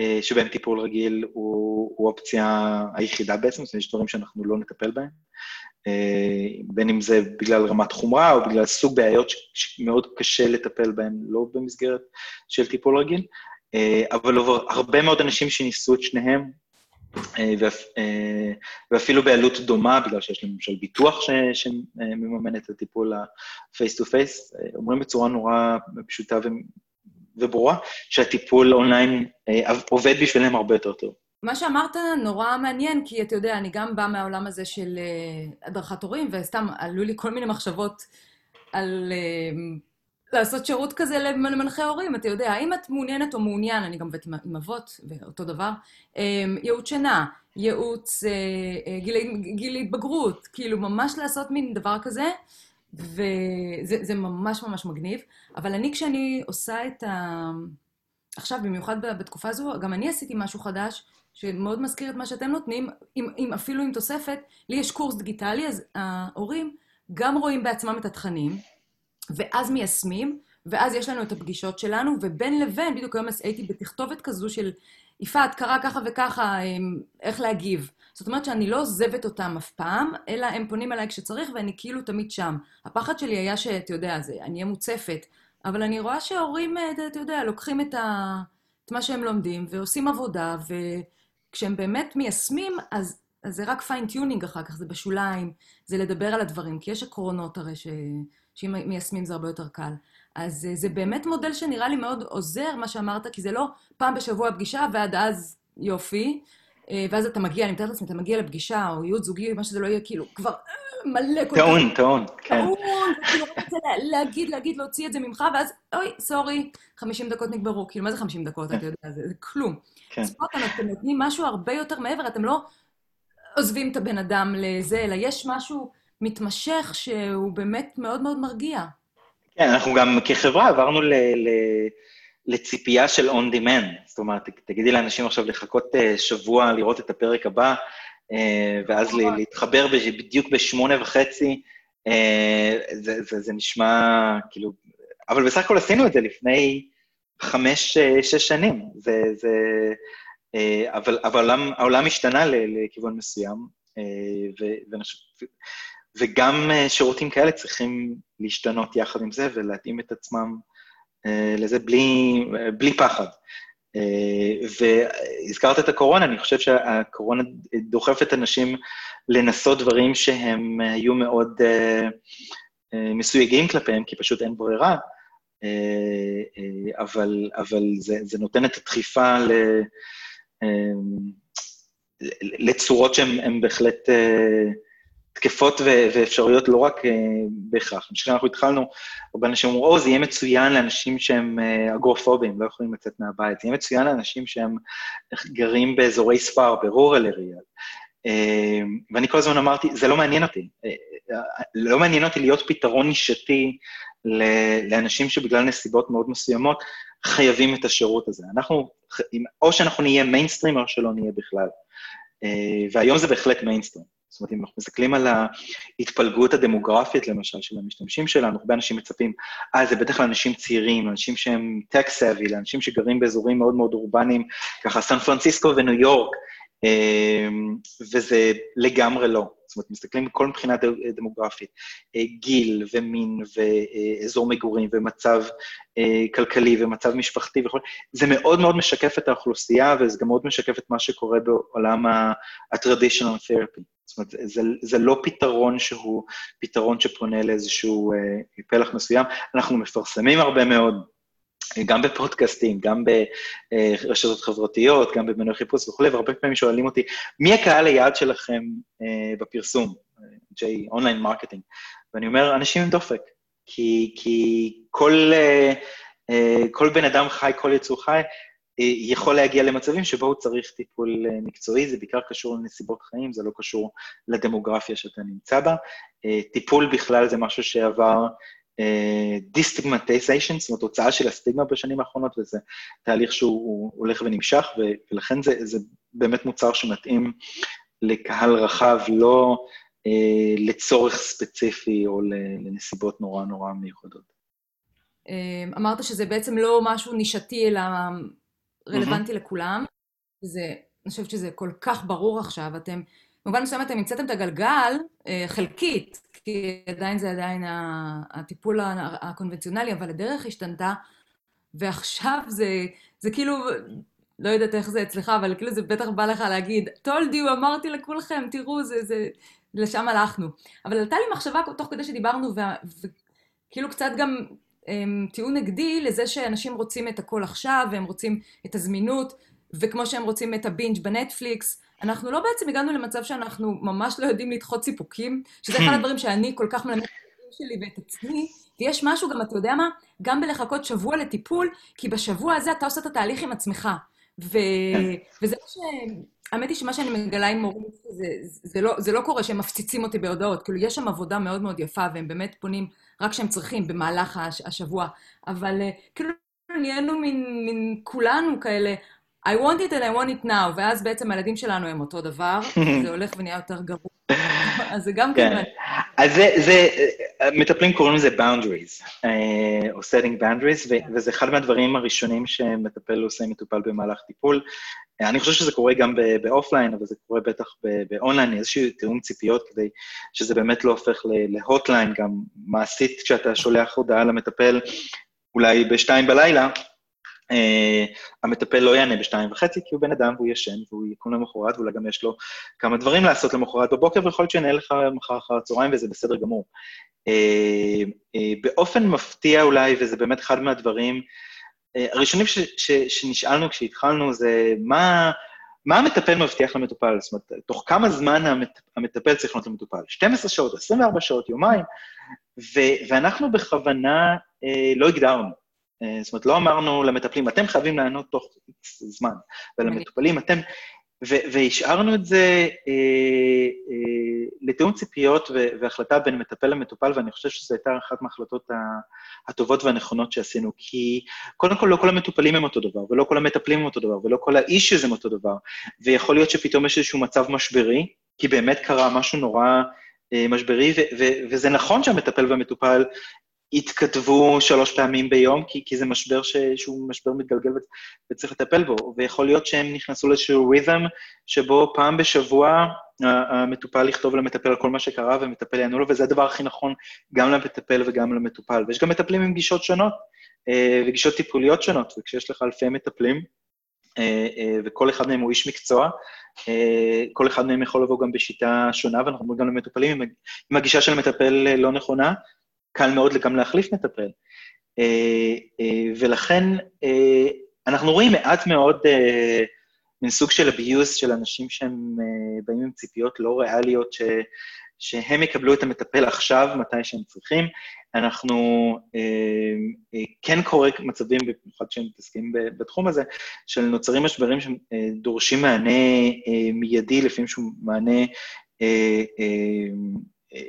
אה, שבהם טיפול רגיל הוא, הוא אופציה היחידה בעצם, זאת אומרת, יש דברים שאנחנו לא נטפל בהם, אה, בין אם זה בגלל רמת חומרה או בגלל סוג בעיות שמאוד קשה לטפל בהן לא במסגרת של טיפול רגיל, אה, אבל הרבה מאוד אנשים שניסו את שניהם, ואפילו בעלות דומה, בגלל שיש להם למשל ביטוח שמממן את הטיפול ה-face-to-face, אומרים בצורה נורא פשוטה וברורה, שהטיפול אונליין אה, עובד בשבילם הרבה יותר טוב. מה שאמרת נורא מעניין, כי אתה יודע, אני גם באה מהעולם הזה של הדרכת הורים, וסתם עלו לי כל מיני מחשבות על לעשות שירות כזה למנחי הורים. אתה יודע, האם את מעוניינת או מעוניין, אני גם עובדת עם, אבות, ואותו דבר, um, ייעוץ שינה, ייעוץ uh, גיל, גיל התבגרות, כאילו ממש לעשות מין דבר כזה. וזה ממש ממש מגניב. אבל אני, כשאני עושה את ה... עכשיו, במיוחד בתקופה הזו, גם אני עשיתי משהו חדש, שמאוד מזכיר את מה שאתם נותנים, עם, עם, אפילו עם תוספת. לי יש קורס דיגיטלי, אז ההורים גם רואים בעצמם את התכנים, ואז מיישמים, ואז יש לנו את הפגישות שלנו, ובין לבין, בדיוק היום הייתי בתכתובת כזו של, יפעת, קרה ככה וככה, איך להגיב. זאת אומרת שאני לא עוזבת אותם אף פעם, אלא הם פונים אליי כשצריך ואני כאילו תמיד שם. הפחד שלי היה שאתה יודע, זה, אני אהיה מוצפת, אבל אני רואה שהורים, אה, אתה יודע, לוקחים את, ה, את מה שהם לומדים ועושים עבודה, וכשהם באמת מיישמים, אז אז זה רק fine tuning אחר כך, זה בשוליים, זה לדבר על הדברים, כי יש עקרונות הרי ש... שאם מיישמים זה הרבה יותר קל. אז זה באמת מודל שנראה לי מאוד עוזר, מה שאמרת, כי זה לא פעם בשבוע פגישה ועד אז יופי, אה, ואז אתה מגיע, אני מתארת לעצמי, אתה מגיע לפגישה, או ייעוץ זוגי, מה שזה לא יהיה, כאילו, כבר אה, מלא כל כך... טעון, טעון, כן. טעון, כאילו, רוצה להגיד, להגיד, להוציא את זה ממך, ואז, אוי, sorry, 50 דקות נגמרו. כאילו, מה זה 50 דקות, אתה יודע, זה, זה כלום. כן. אז פה אתם נותנים משהו הרבה יותר מעבר, אתם לא עוזבים את הבן אדם לזה, אלא יש משהו מתמשך שהוא באמת מאוד מאוד מרגיע. כן, אנחנו גם כחברה עברנו ל... ל... לציפייה של on demand. זאת אומרת, תגידי לאנשים עכשיו לחכות אה, שבוע לראות את הפרק הבא, אה, ואז נכון. להתחבר בדיוק בשמונה וחצי, אה, זה, זה, זה נשמע כאילו... אבל בסך הכל עשינו את זה לפני חמש, שש שנים. זה... זה אבל, אבל העולם, העולם השתנה לכיוון מסוים, ו, ו, וגם שירותים כאלה צריכים להשתנות יחד עם זה ולהתאים את עצמם אה, לזה בלי, בלי פחד. אה, והזכרת את הקורונה, אני חושב שהקורונה דוחפת אנשים לנסות דברים שהם היו מאוד אה, מסויגים כלפיהם, כי פשוט אין ברירה, אבל, אבל זה, זה נותן את הדחיפה ל, לצורות שהן בהחלט תקפות ואפשריות לא רק אה, בהכרח. אני חושב שאנחנו התחלנו, הרבה אנשים אמרו, או, זה יהיה מצוין לאנשים שהם אה, אגרופובים, לא יכולים לצאת מהבית, זה יהיה מצוין לאנשים שהם גרים באזורי ספר, ברורל אריאל. אה, ואני כל הזמן אמרתי, זה לא מעניין אותי. לא מעניין אותי להיות פתרון נישתי לאנשים שבגלל נסיבות מאוד מסוימות חייבים את השירות הזה. אנחנו, או שאנחנו נהיה מיינסטרים או שלא נהיה בכלל. והיום זה בהחלט מיינסטרים. זאת אומרת, אם אנחנו מסתכלים על ההתפלגות הדמוגרפית, למשל, של המשתמשים שלנו, הרבה אנשים מצפים, אה, זה בטח לאנשים צעירים, לאנשים שהם tech-savvy, לאנשים שגרים באזורים מאוד מאוד אורבניים, ככה סן פרנסיסקו וניו יורק, אמ, וזה לגמרי לא. זאת אומרת, מסתכלים בכל מבחינה דמוגרפית, אה, גיל ומין ואזור מגורים ומצב אה, כלכלי ומצב משפחתי וכו', זה מאוד מאוד משקף את האוכלוסייה, וזה גם מאוד משקף את מה שקורה בעולם ה-traditional therapy. זאת אומרת, זה, זה לא פתרון שהוא פתרון שפונה לאיזשהו אה, פלח מסוים. אנחנו מפרסמים הרבה מאוד, גם בפודקאסטים, גם ברשתות חברתיות, גם במנועי חיפוש וכולי, והרבה פעמים שואלים אותי, מי הקהל היעד שלכם אה, בפרסום, ב online marketing? ואני אומר, אנשים עם דופק, כי, כי כל, אה, אה, כל בן אדם חי, כל יצור חי, יכול להגיע למצבים שבו הוא צריך טיפול אה, מקצועי, זה בעיקר קשור לנסיבות חיים, זה לא קשור לדמוגרפיה שאתה נמצא בה. אה, טיפול בכלל זה משהו שעבר דיסטיגמטיזיישן, זאת אומרת, הוצאה של הסטיגמה בשנים האחרונות, וזה תהליך שהוא הולך ונמשך, ולכן זה, זה באמת מוצר שמתאים לקהל רחב, לא אה, לצורך ספציפי או לנסיבות נורא נורא מיוחדות. אמרת שזה בעצם לא משהו נישתי, אלא רלוונטי mm-hmm. לכולם. זה, אני חושבת שזה כל כך ברור עכשיו. אתם, במובן מסוים אתם המצאתם את הגלגל אה, חלקית, כי עדיין זה עדיין הטיפול הקונבנציונלי, אבל הדרך השתנתה, ועכשיו זה, זה כאילו, לא יודעת איך זה אצלך, אבל כאילו זה בטח בא לך להגיד, told you, אמרתי לכולכם, תראו, זה, זה, לשם הלכנו. אבל עלתה לי מחשבה תוך כדי שדיברנו, וכאילו קצת גם טיעון נגדי לזה שאנשים רוצים את הכל עכשיו, והם רוצים את הזמינות, וכמו שהם רוצים את הבינג' בנטפליקס, אנחנו לא בעצם הגענו למצב שאנחנו ממש לא יודעים לדחות סיפוקים, שזה אחד הדברים שאני כל כך מלמדת את שלי ואת עצמי, ויש משהו גם, אתה יודע מה? גם בלחכות שבוע לטיפול, כי בשבוע הזה אתה עושה את התהליך עם עצמך. ו... וזה מה ש... האמת היא שמה שאני מגלה עם מורים, זה, זה, לא, זה לא קורה שהם מפציצים אותי בהודעות. כאילו, יש שם עבודה מאוד מאוד יפה, והם באמת פונים רק כשהם צריכים במהלך הש, השבוע. אבל uh, כאילו נהיינו מין כולנו כאלה, I want it and I want it now, ואז בעצם הילדים שלנו הם אותו דבר, זה הולך ונהיה יותר גרוע. אז זה גם כן. אז זה, זה, מטפלים קוראים לזה boundaries, אה, או setting boundaries, וזה אחד מהדברים הראשונים שמטפל עושה מטופל במהלך טיפול. אני חושב שזה קורה גם באופליין, אבל זה קורה בטח באונליין, איזשהו תיאום ציפיות כדי שזה באמת לא הופך להוטליין, גם מעשית כשאתה שולח הודעה למטפל, אולי בשתיים בלילה, המטפל לא יענה בשתיים וחצי, כי הוא בן אדם והוא ישן, והוא יקום למחרת, ואולי גם יש לו כמה דברים לעשות למחרת בבוקר, ויכול להיות שיענה לך מחר אחר הצהריים, וזה בסדר גמור. Uh, uh, באופן מפתיע אולי, וזה באמת אחד מהדברים, הראשונים ש, ש, שנשאלנו כשהתחלנו זה מה, מה המטפל מבטיח למטופל? זאת אומרת, תוך כמה זמן המת, המטפל צריך להיות למטופל? 12 שעות, 24 שעות, יומיים? ו, ואנחנו בכוונה uh, לא הגדרנו. אה, זאת אומרת, לא אמרנו למטפלים, אתם חייבים לענות תוך זמן, ולמטופלים, אתם... והשארנו את זה אה, אה, לתיאום ציפיות והחלטה בין מטפל למטופל, ואני חושב שזו הייתה אחת מההחלטות הטובות והנכונות שעשינו, כי קודם כל לא כל המטופלים הם אותו דבר, ולא כל המטפלים הם אותו דבר, ולא כל האישיוז הם אותו דבר, ויכול להיות שפתאום יש איזשהו מצב משברי, כי באמת קרה משהו נורא משברי, וזה נכון שהמטפל והמטופל יתכתבו שלוש פעמים ביום, כי, כי זה משבר ש, שהוא משבר מתגלגל וצריך לטפל בו, ויכול להיות שהם נכנסו לאיזשהו רית'ם שבו פעם בשבוע המטופל יכתוב למטפל על כל מה שקרה ומטפל יענו לו, וזה הדבר הכי נכון גם למטפל וגם למטופל. ויש גם מטפלים עם גישות שונות אה, וגישות טיפוליות שונות, וכשיש לך אלפי מטפלים, אה, אה, וכל אחד מהם הוא איש מקצוע, כל אחד מהם יכול לבוא גם בשיטה שונה, ואנחנו אומרים גם למטופלים, אם הגישה של המטפל לא נכונה, קל מאוד גם להחליף מטפל. אה, אה, ולכן אה, אנחנו רואים מעט מאוד מין סוג של abuse של אנשים שהם באים עם ציפיות לא ריאליות, ש, שהם יקבלו את המטפל עכשיו, מתי שהם צריכים. אנחנו, כן קורה מצבים, במיוחד כשהם מתעסקים בתחום הזה, של נוצרים משברים שדורשים מענה מיידי, לפעמים שהוא מענה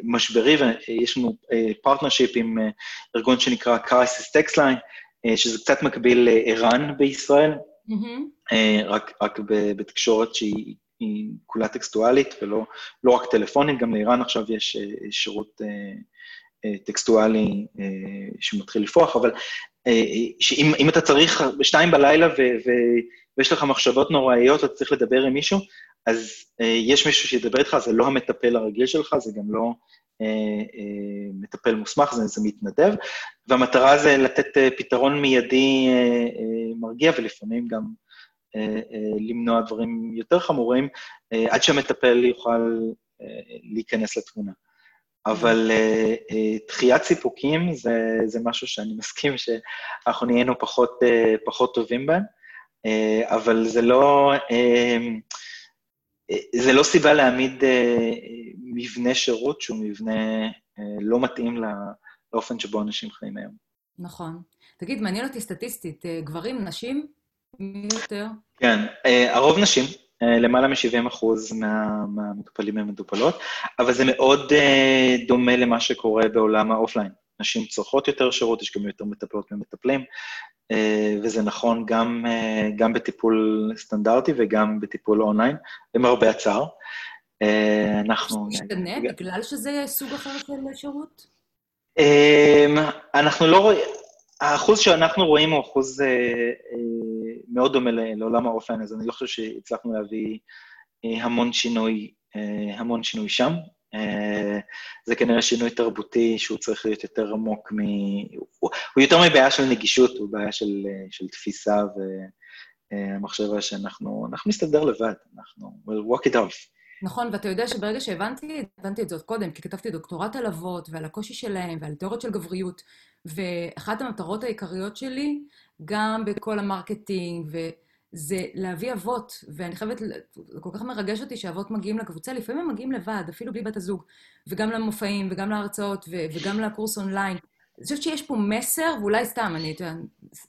משברי, ויש לנו partnership אה, עם אה, ארגון שנקרא Crisis Text Line, אה, שזה קצת מקביל לער"ן בישראל, mm-hmm. רק, רק בתקשורת שהיא כולה טקסטואלית ולא לא רק טלפונית, גם לער"ן עכשיו יש שירות טקסטואלי שמתחיל לפרוח, אבל שאם אתה צריך בשתיים בלילה ו, ו, ויש לך מחשבות נוראיות, אתה צריך לדבר עם מישהו, אז אה, יש מישהו שידבר איתך, זה לא המטפל הרגיל שלך, זה גם לא אה, אה, מטפל מוסמך, זה, זה מתנדב, והמטרה זה לתת אה, פתרון מיידי אה, אה, מרגיע, ולפעמים גם אה, אה, למנוע דברים יותר חמורים, אה, עד שהמטפל יוכל אה, להיכנס לתמונה. אבל uh, uh, דחיית סיפוקים זה, זה משהו שאני מסכים שאנחנו נהיינו פחות, uh, פחות טובים בהם, אבל זה לא... זה לא סיבה להעמיד אה, מבנה שירות שהוא מבנה אה, לא מתאים לאופן שבו אנשים חיים היום. נכון. תגיד, מעניין אותי סטטיסטית, אה, גברים, נשים? מי יותר? כן, הרוב נשים, למעלה מ-70 אחוז מה, מהמטופלים הם מטופלות, אבל זה מאוד דומה למה שקורה בעולם האופליין. נשים צורכות יותר שירות, יש גם יותר מטפלות ממטפלים, אה, וזה נכון גם, אה, גם בטיפול סטנדרטי וגם בטיפול אונליין, למרבה הצער. אה, אנחנו... משתנה בגלל שזה סוג אחר של שירות? אנחנו לא רואים... האחוז שאנחנו רואים הוא אחוז מאוד דומה לעולם האופן, אז אני לא חושב שהצלחנו להביא המון שינוי, המון שינוי שם. אה, זה כנראה שינוי תרבותי שהוא צריך להיות יותר עמוק מ... הוא, יותר מבעיה של נגישות, הוא בעיה של, של תפיסה והמחשבה שאנחנו נסתדר לבד, אנחנו... we'll walk it off. נכון, ואתה יודע שברגע שהבנתי, הבנתי את זה עוד קודם, כי כתבתי דוקטורט על אבות ועל הקושי שלהם ועל תיאוריות של גבריות, ואחת המטרות העיקריות שלי, גם בכל ה marketing, ו... זה להביא אבות, ואני חייבת, זה כל כך מרגש אותי שאבות מגיעים לקבוצה, לפעמים הם מגיעים לבד, אפילו בלי בת הזוג, וגם למופעים, וגם להרצאות, ו- וגם לקורס אונליין. אני חושבת שיש פה מסר, ואולי סתם, אני,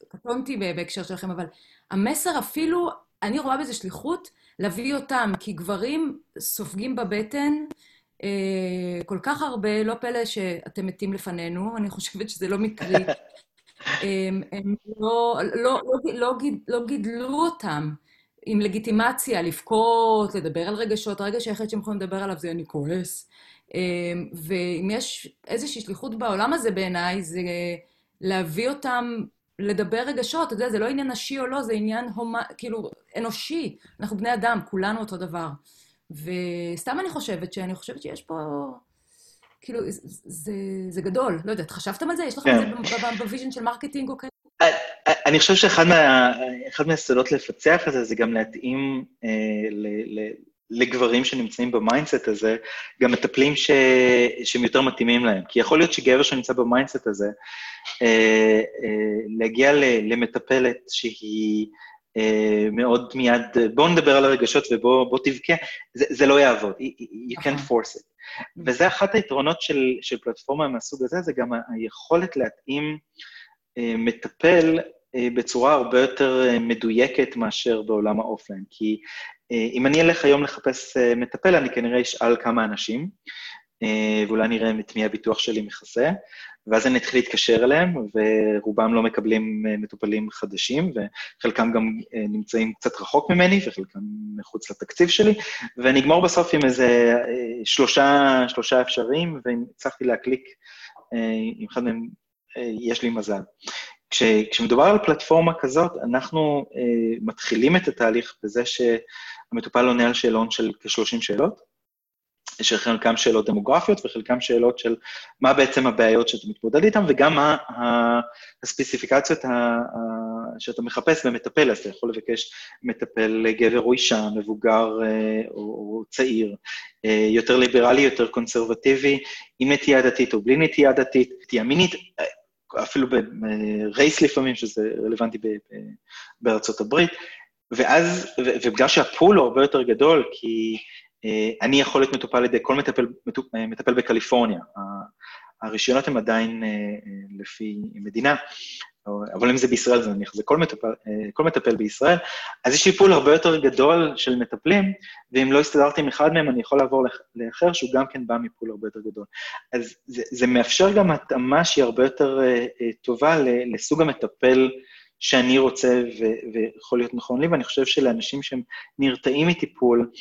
קטונתי בהקשר שלכם, אבל המסר אפילו, אני רואה בזה שליחות להביא אותם, כי גברים סופגים בבטן אה, כל כך הרבה, לא פלא שאתם מתים לפנינו, אני חושבת שזה לא מקרי. הם, הם לא, לא, לא, לא, לא גידלו אותם עם לגיטימציה, לבכות, לדבר על רגשות. הרגש היחיד שהם יכולים לדבר עליו זה אני כועס. ואם יש איזושהי שליחות בעולם הזה בעיניי, זה להביא אותם לדבר רגשות. אתה יודע, זה לא עניין נשי או לא, זה עניין הומה, כאילו אנושי. אנחנו בני אדם, כולנו אותו דבר. וסתם אני חושבת שאני חושבת שיש פה... כאילו, זה, זה גדול. לא יודעת, חשבתם על זה? יש לכם את זה כן. ב vision של marketing או כאלה? אני חושב שאחד מה, מהסודות לפצח את זה, זה גם להתאים אה, ל, ל, לגברים שנמצאים ב mindset הזה, גם מטפלים ש... שהם יותר מתאימים להם. כי יכול להיות שגבר שנמצא ב mindset הזה, אה, אה, להגיע למטפלת שהיא אה, מאוד מיד, בואו נדבר על הרגשות ובואו תבכה, זה, זה לא יעבוד, you can't force it. וזה אחת היתרונות של, של פלטפורמה מהסוג הזה, זה גם היכולת להתאים מטפל בצורה הרבה יותר מדויקת מאשר בעולם האופליין. כי אם אני אלך היום לחפש מטפל, אני כנראה אשאל כמה אנשים, ואולי נראה את מי הביטוח שלי מכסה, ואז אני אתחיל להתקשר אליהם, ורובם לא מקבלים אה, מטופלים חדשים, וחלקם גם אה, נמצאים קצת רחוק ממני, וחלקם מחוץ לתקציב שלי, ואני אגמור בסוף עם איזה אה, שלושה, שלושה אפשריים, והצלחתי להקליק עם אחד מהם, יש לי מזל. כש, כשמדובר על פלטפורמה כזאת, אנחנו מתחילים את התהליך בזה שהמטופל עונה על שאלון של כ-30 שאלות, שחלקם שאלות דמוגרפיות וחלקם שאלות של מה בעצם הבעיות שאתה מתמודד איתן, וגם מה הספציפיקציות שאתה מחפש במטפל, אז אתה יכול לבקש מטפל גבר או אישה, מבוגר אה, או צעיר, אה, יותר ליברלי, יותר קונסרבטיבי, עם נטייה דתית או בלי נטייה דתית, נטייה מינית, אפילו ברייס לפעמים, שזה רלוונטי בארצות הברית, ואז, ובגלל שהפול הוא הרבה יותר גדול, כי אה, אני יכול להיות מטופל על ידי כל מטפל, אה, מטפל בקליפורניה. הרישיונות הם עדיין אה, לפי מדינה, אבל אם זה בישראל, זה נניח, זה כל מטפל, כל מטפל בישראל, אז יש לי פול הרבה יותר גדול של מטפלים, ואם לא הסתדרתי עם אחד מהם, אני יכול לעבור לאחר, שהוא גם כן בא מפול הרבה יותר גדול. אז זה, זה מאפשר גם התאמה שהיא הרבה יותר טובה לסוג המטפל שאני רוצה ו- ויכול להיות נכון לי, ואני חושב שלאנשים שהם נרתעים מטיפול, אה,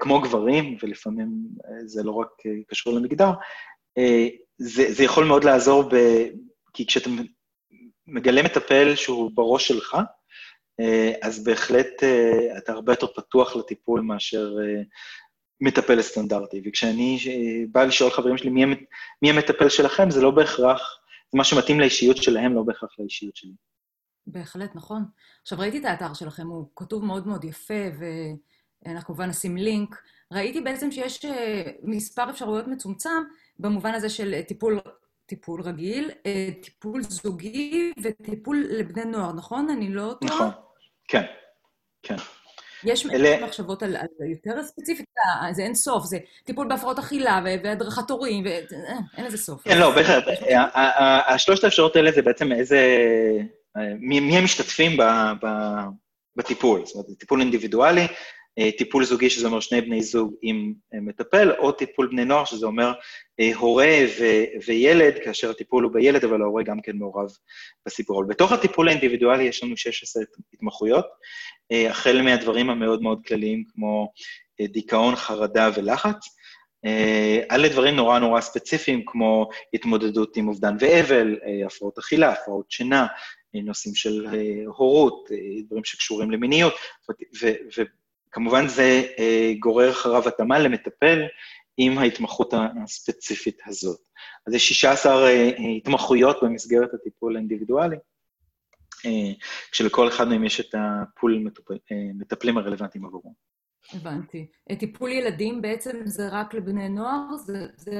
כמו גברים, ולפעמים אה, זה לא רק אה, קשור למגדר, זה, זה יכול מאוד לעזור, ב, כי כשאתה מגלה מטפל שהוא בראש שלך, אז בהחלט אתה הרבה יותר פתוח לטיפול מאשר מטפל סטנדרטי. וכשאני בא לשאול חברים שלי מי, מי המטפל שלכם, זה לא בהכרח, זה מה שמתאים לאישיות שלהם, לא בהכרח לאישיות שלי. בהחלט, נכון. עכשיו, ראיתי את האתר שלכם, הוא כתוב מאוד מאוד יפה, ו... אנחנו כמובן נשים לינק. ראיתי בעצם שיש אה, מספר אפשרויות מצומצם במובן הזה של טיפול, טיפול רגיל, אה, טיפול זוגי וטיפול לבני נוער, נכון? אני לא טועה? נכון, כן, כן. יש אלה... מחשבות על, על יותר ספציפית, אה, זה אין סוף, זה טיפול בהפרעות אכילה והדרכת הורים, ואין לזה סוף. כן, לא, בהחלט. השלושת האפשרויות האלה זה בעצם איזה... מי, מי המשתתפים ב, ב, בטיפול. זאת אומרת, טיפול אינדיבידואלי, אה, טיפול זוגי, שזה אומר שני בני זוג עם אה, מטפל, או טיפול בני נוער, שזה אומר אה, הורה ו- וילד, כאשר הטיפול הוא בילד, אבל ההורה גם כן מעורב בסיפור. אבל בתוך הטיפול האינדיבידואלי יש לנו 16 התמחויות, החל מהדברים המאוד מאוד כלליים, כמו דיכאון, חרדה ולחץ, על לדברים נורא נורא ספציפיים, כמו התמודדות עם אובדן ואבל, הפרעות אכילה, הפרעות שינה, נושאים של הורות, דברים שקשורים למיניות, ו- כמובן זה אה, גורר אחריו התאמה למטפל עם ההתמחות הספציפית הזאת. אז יש 16 אה, התמחויות במסגרת הטיפול האינדיבידואלי, אה, כשלכל אחד מהם יש את הפול אה, מטפלים הרלוונטיים עבורו. הבנתי. טיפול ילדים בעצם זה רק לבני נוער? זה, זה,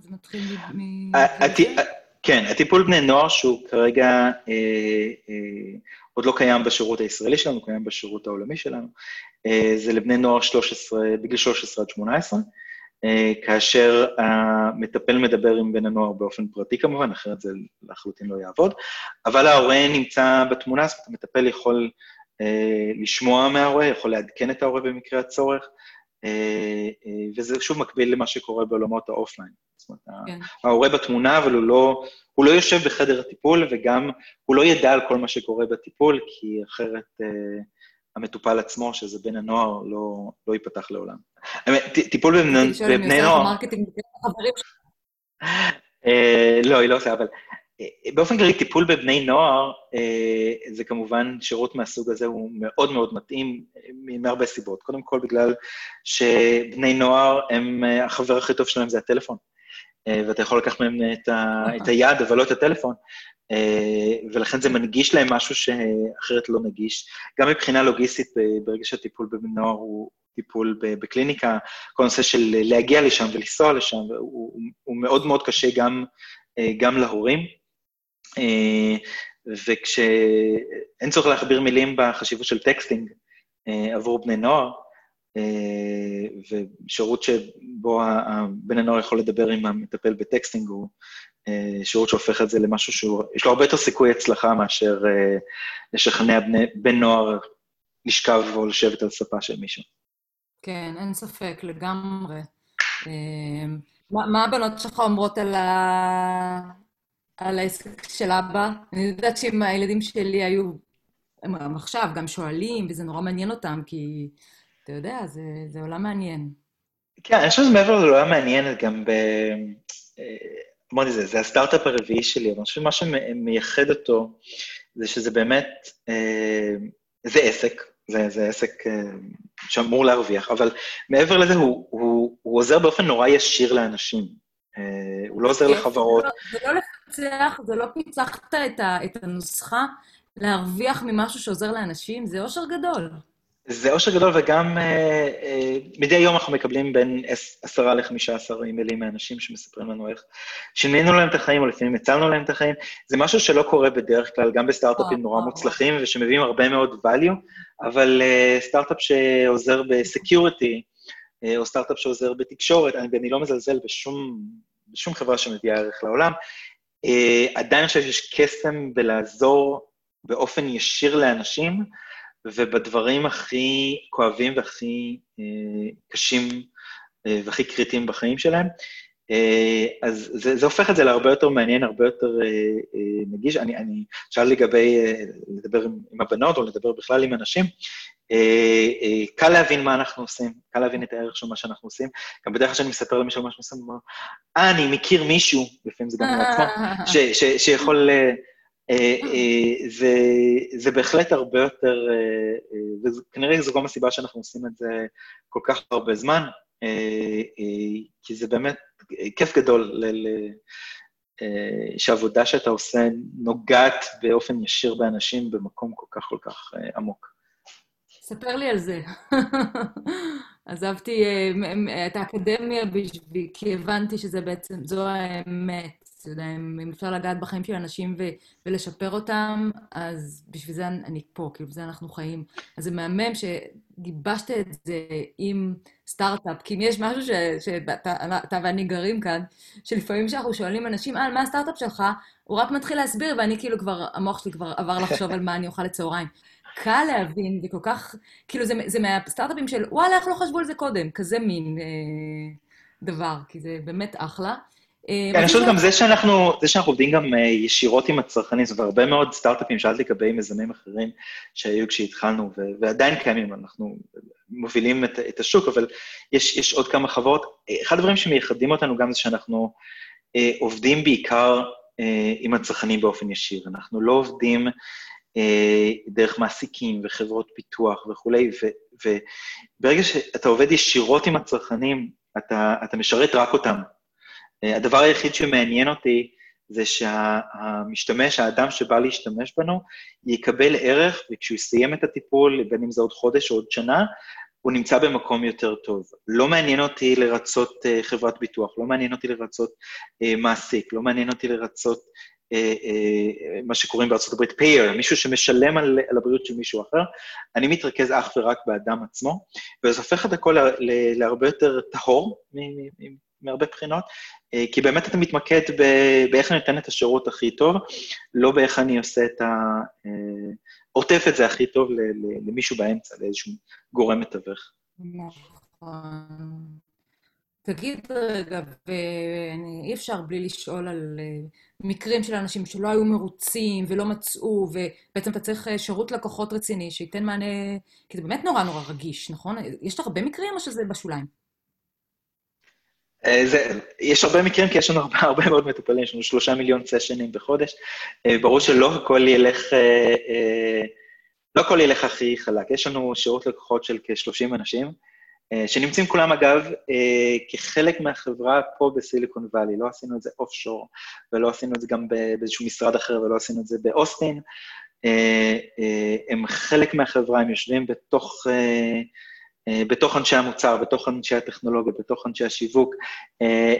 זה מתחיל מ... כן, הטיפול בני נוער שהוא כרגע אה, אה, עוד לא קיים בשירות הישראלי שלנו, קיים בשירות העולמי שלנו, אה, זה לבני נוער 13, בגיל 13 עד 18, אה, כאשר המטפל מדבר עם בן הנוער באופן פרטי כמובן, אחרת זה לחלוטין לא יעבוד, אבל ההורה נמצא בתמונה, זאת אומרת, המטפל יכול אה, לשמוע מההורה, יכול לעדכן את ההורה במקרה הצורך, וזה שוב מקביל למה שקורה בעולמות ה offline. זאת אומרת, כן. ההורה בתמונה, אבל הוא לא, הוא לא יושב בחדר הטיפול, וגם הוא לא ידע על כל מה שקורה בטיפול, כי אחרת uh, המטופל עצמו, שזה בן הנוער, לא, לא ייפתח לעולם. טיפול בבני נוער... לא, היא לא עושה, אבל באופן כללי, טיפול בבני נוער, זה כמובן, שירות מהסוג הזה הוא מאוד מאוד מתאים מהרבה סיבות. קודם כל, בגלל שבני נוער, הם, החבר הכי טוב שלהם זה הטלפון. ואתה יכול לקחת מהם את, ה, את היד, אבל לא את הטלפון. ולכן זה מנגיש להם משהו שאחרת לא נגיש. גם מבחינה לוגיסטית, ברגע שהטיפול בבני נוער הוא טיפול בקליניקה, כל הנושא של להגיע לשם ולנסוע לשם, הוא, הוא מאוד מאוד קשה גם, גם להורים. וכשאין צורך להכביר מילים בחשיבות של texting עבור בני נוער, ושירות שבו בן הנוער יכול לדבר עם המטפל ב texting הוא שירות שהופך את זה למשהו שיש לו הרבה יותר סיכוי הצלחה מאשר לשכנע בני, בן נוער לשכב או לשבת על ספה של מישהו. כן, אין ספק, לגמרי. מה, מה הבנות שלך אומרות על, ה... על העסק של אבא? אני יודעת שאם הילדים שלי היו, הם עכשיו גם שואלים, וזה נורא מעניין אותם, כי אתה יודע, זה, זה עולם מעניין. כן, אני חושב שזה מעבר לעולם מעניין, גם ב... אמרתי, זה, זה הסטארט-אפ הרביעי שלי, אבל אני חושב שמה שמייחד אותו זה שזה באמת, זה עסק, זה, זה עסק שאמור להרוויח, אבל מעבר לזה, הוא, הוא, הוא עוזר באופן נורא ישיר לאנשים. הוא לא עוזר לחברות. זה לא לפצח, זה לא פיצחת את, ה, את הנוסחה להרוויח ממשהו שעוזר לאנשים, זה אושר גדול. זה אושר גדול, וגם אה, אה, מדי יום אנחנו מקבלים בין עשרה לחמישה עשר אימיילים מאנשים שמספרים לנו איך שינינו להם את החיים, או לפעמים הצלנו להם את החיים. זה משהו שלא קורה בדרך כלל, גם בסטארט-אפים נורא מוצלחים, ושמביאים הרבה מאוד value, אבל אה, סטארט-אפ שעוזר בסקיוריטי, אה, או סטארט-אפ שעוזר בתקשורת, אני, ואני לא מזלזל בשום, בשום חברה שמביאה ערך לעולם, עדיין אני חושב שיש קסם בלעזור באופן ישיר לאנשים, ובדברים הכי כואבים והכי אה, קשים אה, והכי קריטיים בחיים שלהם. אה, אז זה, זה הופך את זה להרבה יותר מעניין, הרבה יותר אה, אה, נגיש. אני, אני שאל לגבי אה, לדבר עם, עם הבנות או לדבר בכלל עם אנשים, אה, אה, קל להבין מה אנחנו עושים, קל להבין את הערך של מה שאנחנו עושים. גם בדרך כלל כשאני מספר למישהו מה שאנחנו עושים, הוא אומר, אה, אני מכיר מישהו, לפעמים זה גם לעצמו, שיכול... אה, אה, אה, זה, בהחלט הרבה יותר, אה, וכנראה זו גם הסיבה שאנחנו עושים את זה כל כך הרבה זמן, כי זה באמת כיף גדול שהעבודה שאתה עושה נוגעת באופן ישיר באנשים במקום כל כך כל כך עמוק. ספר לי על זה. עזבתי את האקדמיה בשביל, כי הבנתי שזה בעצם, זו האמת. אתה יודע, אם אפשר לגעת בחיים של אנשים ו- ולשפר אותם, אז בשביל זה אני פה, כאילו, בזה אנחנו חיים. אז זה מהמם שגיבשת את זה עם סטארט-אפ, כי אם יש משהו שאתה ואני גרים כאן, שלפעמים כשאנחנו שואלים אנשים, אה, מה הסטארט-אפ שלך? הוא רק מתחיל להסביר, ואני כאילו כבר, המוח שלי כבר עבר לחשוב על מה אני אוכל לצהריים. קל להבין, וכל כך, כאילו, זה, זה מהסטארט-אפים של, וואלה, איך לא חשבו על זה קודם? כזה מין אה, דבר, כי זה באמת אחלה. אה, כן, אני חושב גם זה שאנחנו, זה שאנחנו עובדים גם אה, ישירות עם הצרכנים, זאת אומרת, הרבה מאוד סטארט-אפים, שאלתי לגבי מיזמים אחרים שהיו כשהתחלנו, ועדיין קיימים, אנחנו מובילים את, את השוק, אבל יש, יש עוד כמה חברות. אחד הדברים שמייחדים אותנו גם זה שאנחנו אה, עובדים בעיקר אה, עם הצרכנים באופן ישיר. אנחנו לא עובדים דרך מעסיקים וחברות פיתוח וכולי, וברגע שאתה עובד ישירות עם הצרכנים, אתה, אתה משרת רק אותם. הדבר היחיד שמעניין אותי זה שהמשתמש, האדם שבא להשתמש בנו, יקבל ערך, וכשהוא יסיים את הטיפול, בין אם זה עוד חודש או עוד שנה, הוא נמצא במקום יותר טוב. לא מעניין אותי לרצות uh, חברת ביטוח, לא מעניין אותי לרצות מעסיק, לא מעניין אותי לרצות מה שקוראים הברית payer, מישהו שמשלם על, על הבריאות של מישהו אחר. אני מתרכז אך ורק באדם עצמו, וזה הופך את הכל להרבה יותר טהור מהרבה בחינות, אה, כי באמת אתה מתמקד באיך אני נותן את השירות הכי טוב, לא באיך אני עושה את ה... אה, עוטף את זה הכי טוב למישהו באמצע, לאיזשהו גורם מתווך. נכון. תגיד רגע, ואי אפשר בלי לשאול על אה, מקרים של אנשים שלא היו מרוצים ולא מצאו, ובעצם אתה צריך שירות לקוחות רציני שייתן מענה, כי זה באמת נורא נורא רגיש, נכון? יש לך הרבה מקרים או שזה בשוליים? אה, זה, יש הרבה מקרים, כי יש לנו הרבה, הרבה מאוד מטופלים, יש לנו שלושה מיליון סשנים בחודש. אה, ברור שלא הכל ילך, אה, לא הכל ילך הכי חלק. יש לנו שירות לקוחות של כ-30 אנשים, שנמצאים כולם, אגב, כחלק מהחברה פה בסיליקון וואלי. לא עשינו את זה אוף שור, ולא עשינו את זה גם באיזשהו משרד אחר, ולא עשינו את זה באוסטין. הם חלק מהחברה, הם יושבים בתוך... בתוך אנשי המוצר, בתוך אנשי הטכנולוגיה, בתוך אנשי השיווק,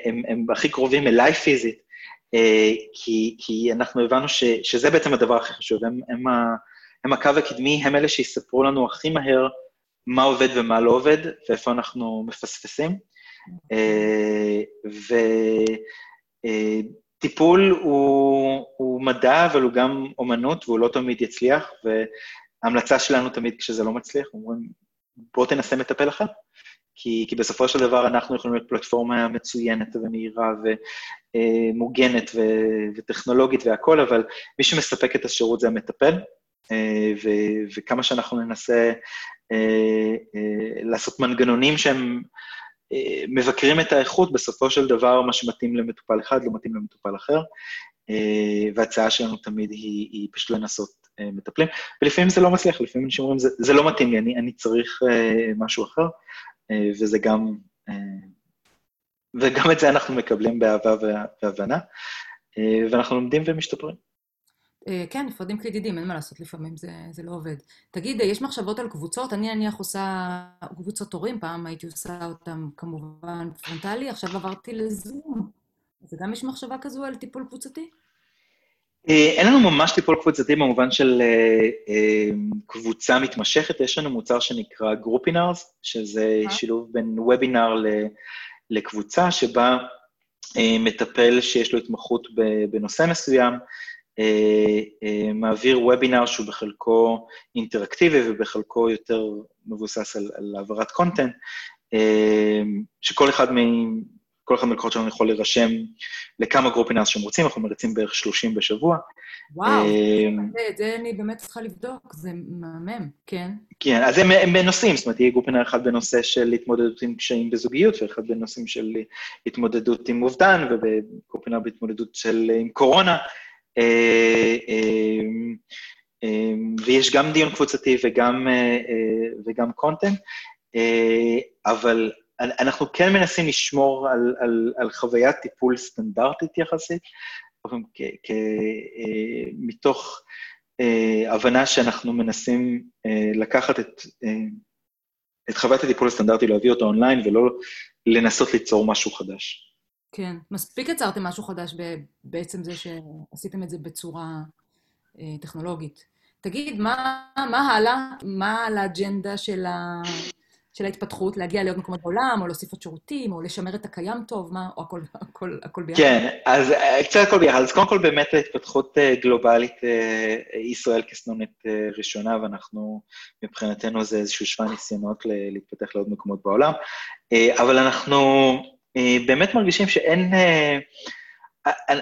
הם, הם הכי קרובים אליי פיזית, כי, כי אנחנו הבנו ש, שזה בעצם הדבר הכי חשוב, הם, הם, ה, הם הקו הקדמי, הם אלה שיספרו לנו הכי מהר מה עובד ומה לא עובד, ואיפה אנחנו מפספסים. וטיפול הוא, הוא מדע, אבל הוא גם אומנות, והוא לא תמיד יצליח, וההמלצה שלנו תמיד כשזה לא מצליח, אומרים, בוא תנסה מטפל אחר. כי, כי בסופו של דבר אנחנו יכולים להיות פלטפורמה מצוינת ומהירה ומוגנת ו, וטכנולוגית והכול, אבל מי שמספק את השירות זה המטפל, אה, ו, וכמה שאנחנו ננסה אה, אה, לעשות מנגנונים שהם מבקרים את האיכות, בסופו של דבר מה שמתאים למטופל אחד לא מתאים למטופל אחר, וההצעה שלנו תמיד היא, היא פשוט לנסות מטפלים, ולפעמים זה לא מצליח, לפעמים אנשים אומרים, זה, זה לא מתאים לי, אני, אני צריך משהו אחר, וזה גם, וגם את זה אנחנו מקבלים באהבה והבנה, ואנחנו לומדים ומשתפרים. אה, כן, נפרדים כידידים, אין מה לעשות, לפעמים זה, זה לא עובד. תגיד, יש מחשבות על קבוצות? אני נניח עושה קבוצות הורים, פעם הייתי עושה אותן כמובן פרונטלי, עכשיו עברתי לזום. זה גם יש מחשבה כזו על טיפול קבוצתי? אה, אין לנו ממש טיפול קבוצתי במובן של אה, קבוצה מתמשכת, יש לנו מוצר שנקרא groupinars, שזה שילוב בין וובינר לקבוצה, שבה מטפל שיש לו התמחות בנושא מסוים, אה, אה, מעביר וובינר שהוא בחלקו אינטראקטיבי ובחלקו יותר מבוסס על, על העברת content, אה, שכל אחד מ... כל אחד מהלקוחות שלנו יכול להירשם לכמה groupinars שהם רוצים, אנחנו מריצים בערך 30 בשבוע. וואו, את זה אני באמת צריכה לבדוק, זה מהמם, כן. כן, אז הם, הם בנושאים, זאת אומרת, יהיה groupinar אחד בנושא של התמודדות עם קשיים בזוגיות, ואחד בנושאים של התמודדות עם אובדן, ו groupinar בהתמודדות של עם קורונה. אה, אה, אה, ויש גם דיון קבוצתי וגם, וגם קונטנט, אבל אנחנו כן מנסים לשמור על, על, על חוויית טיפול סטנדרטית יחסית, מתוך הבנה שאנחנו מנסים לקחת את, את חוויית הטיפול הסטנדרטי, להביא אותו אונליין, ולא לנסות ליצור משהו חדש. כן, מספיק יצרתם משהו חדש בעצם זה שעשיתם את זה בצורה אה, טכנולוגית. תגיד, מה, מה הלאה? מה על האג'נדה של, ה, של ההתפתחות? להגיע לעוד מקומות בעולם, או להוסיף עוד שירותים, או לשמר את הקיים טוב? מה, או הכל, הכל, הכל ביחד? כן, אז אה, קצת הכל ביחד. אז קודם כל, באמת ההתפתחות אה, גלובלית, ישראל כסנונית ראשונה, ואנחנו, מבחינתנו זה איזשהו שווה ניסיונות להתפתח לעוד מקומות בעולם. אבל אנחנו... אה, באמת מרגישים שאין... אה,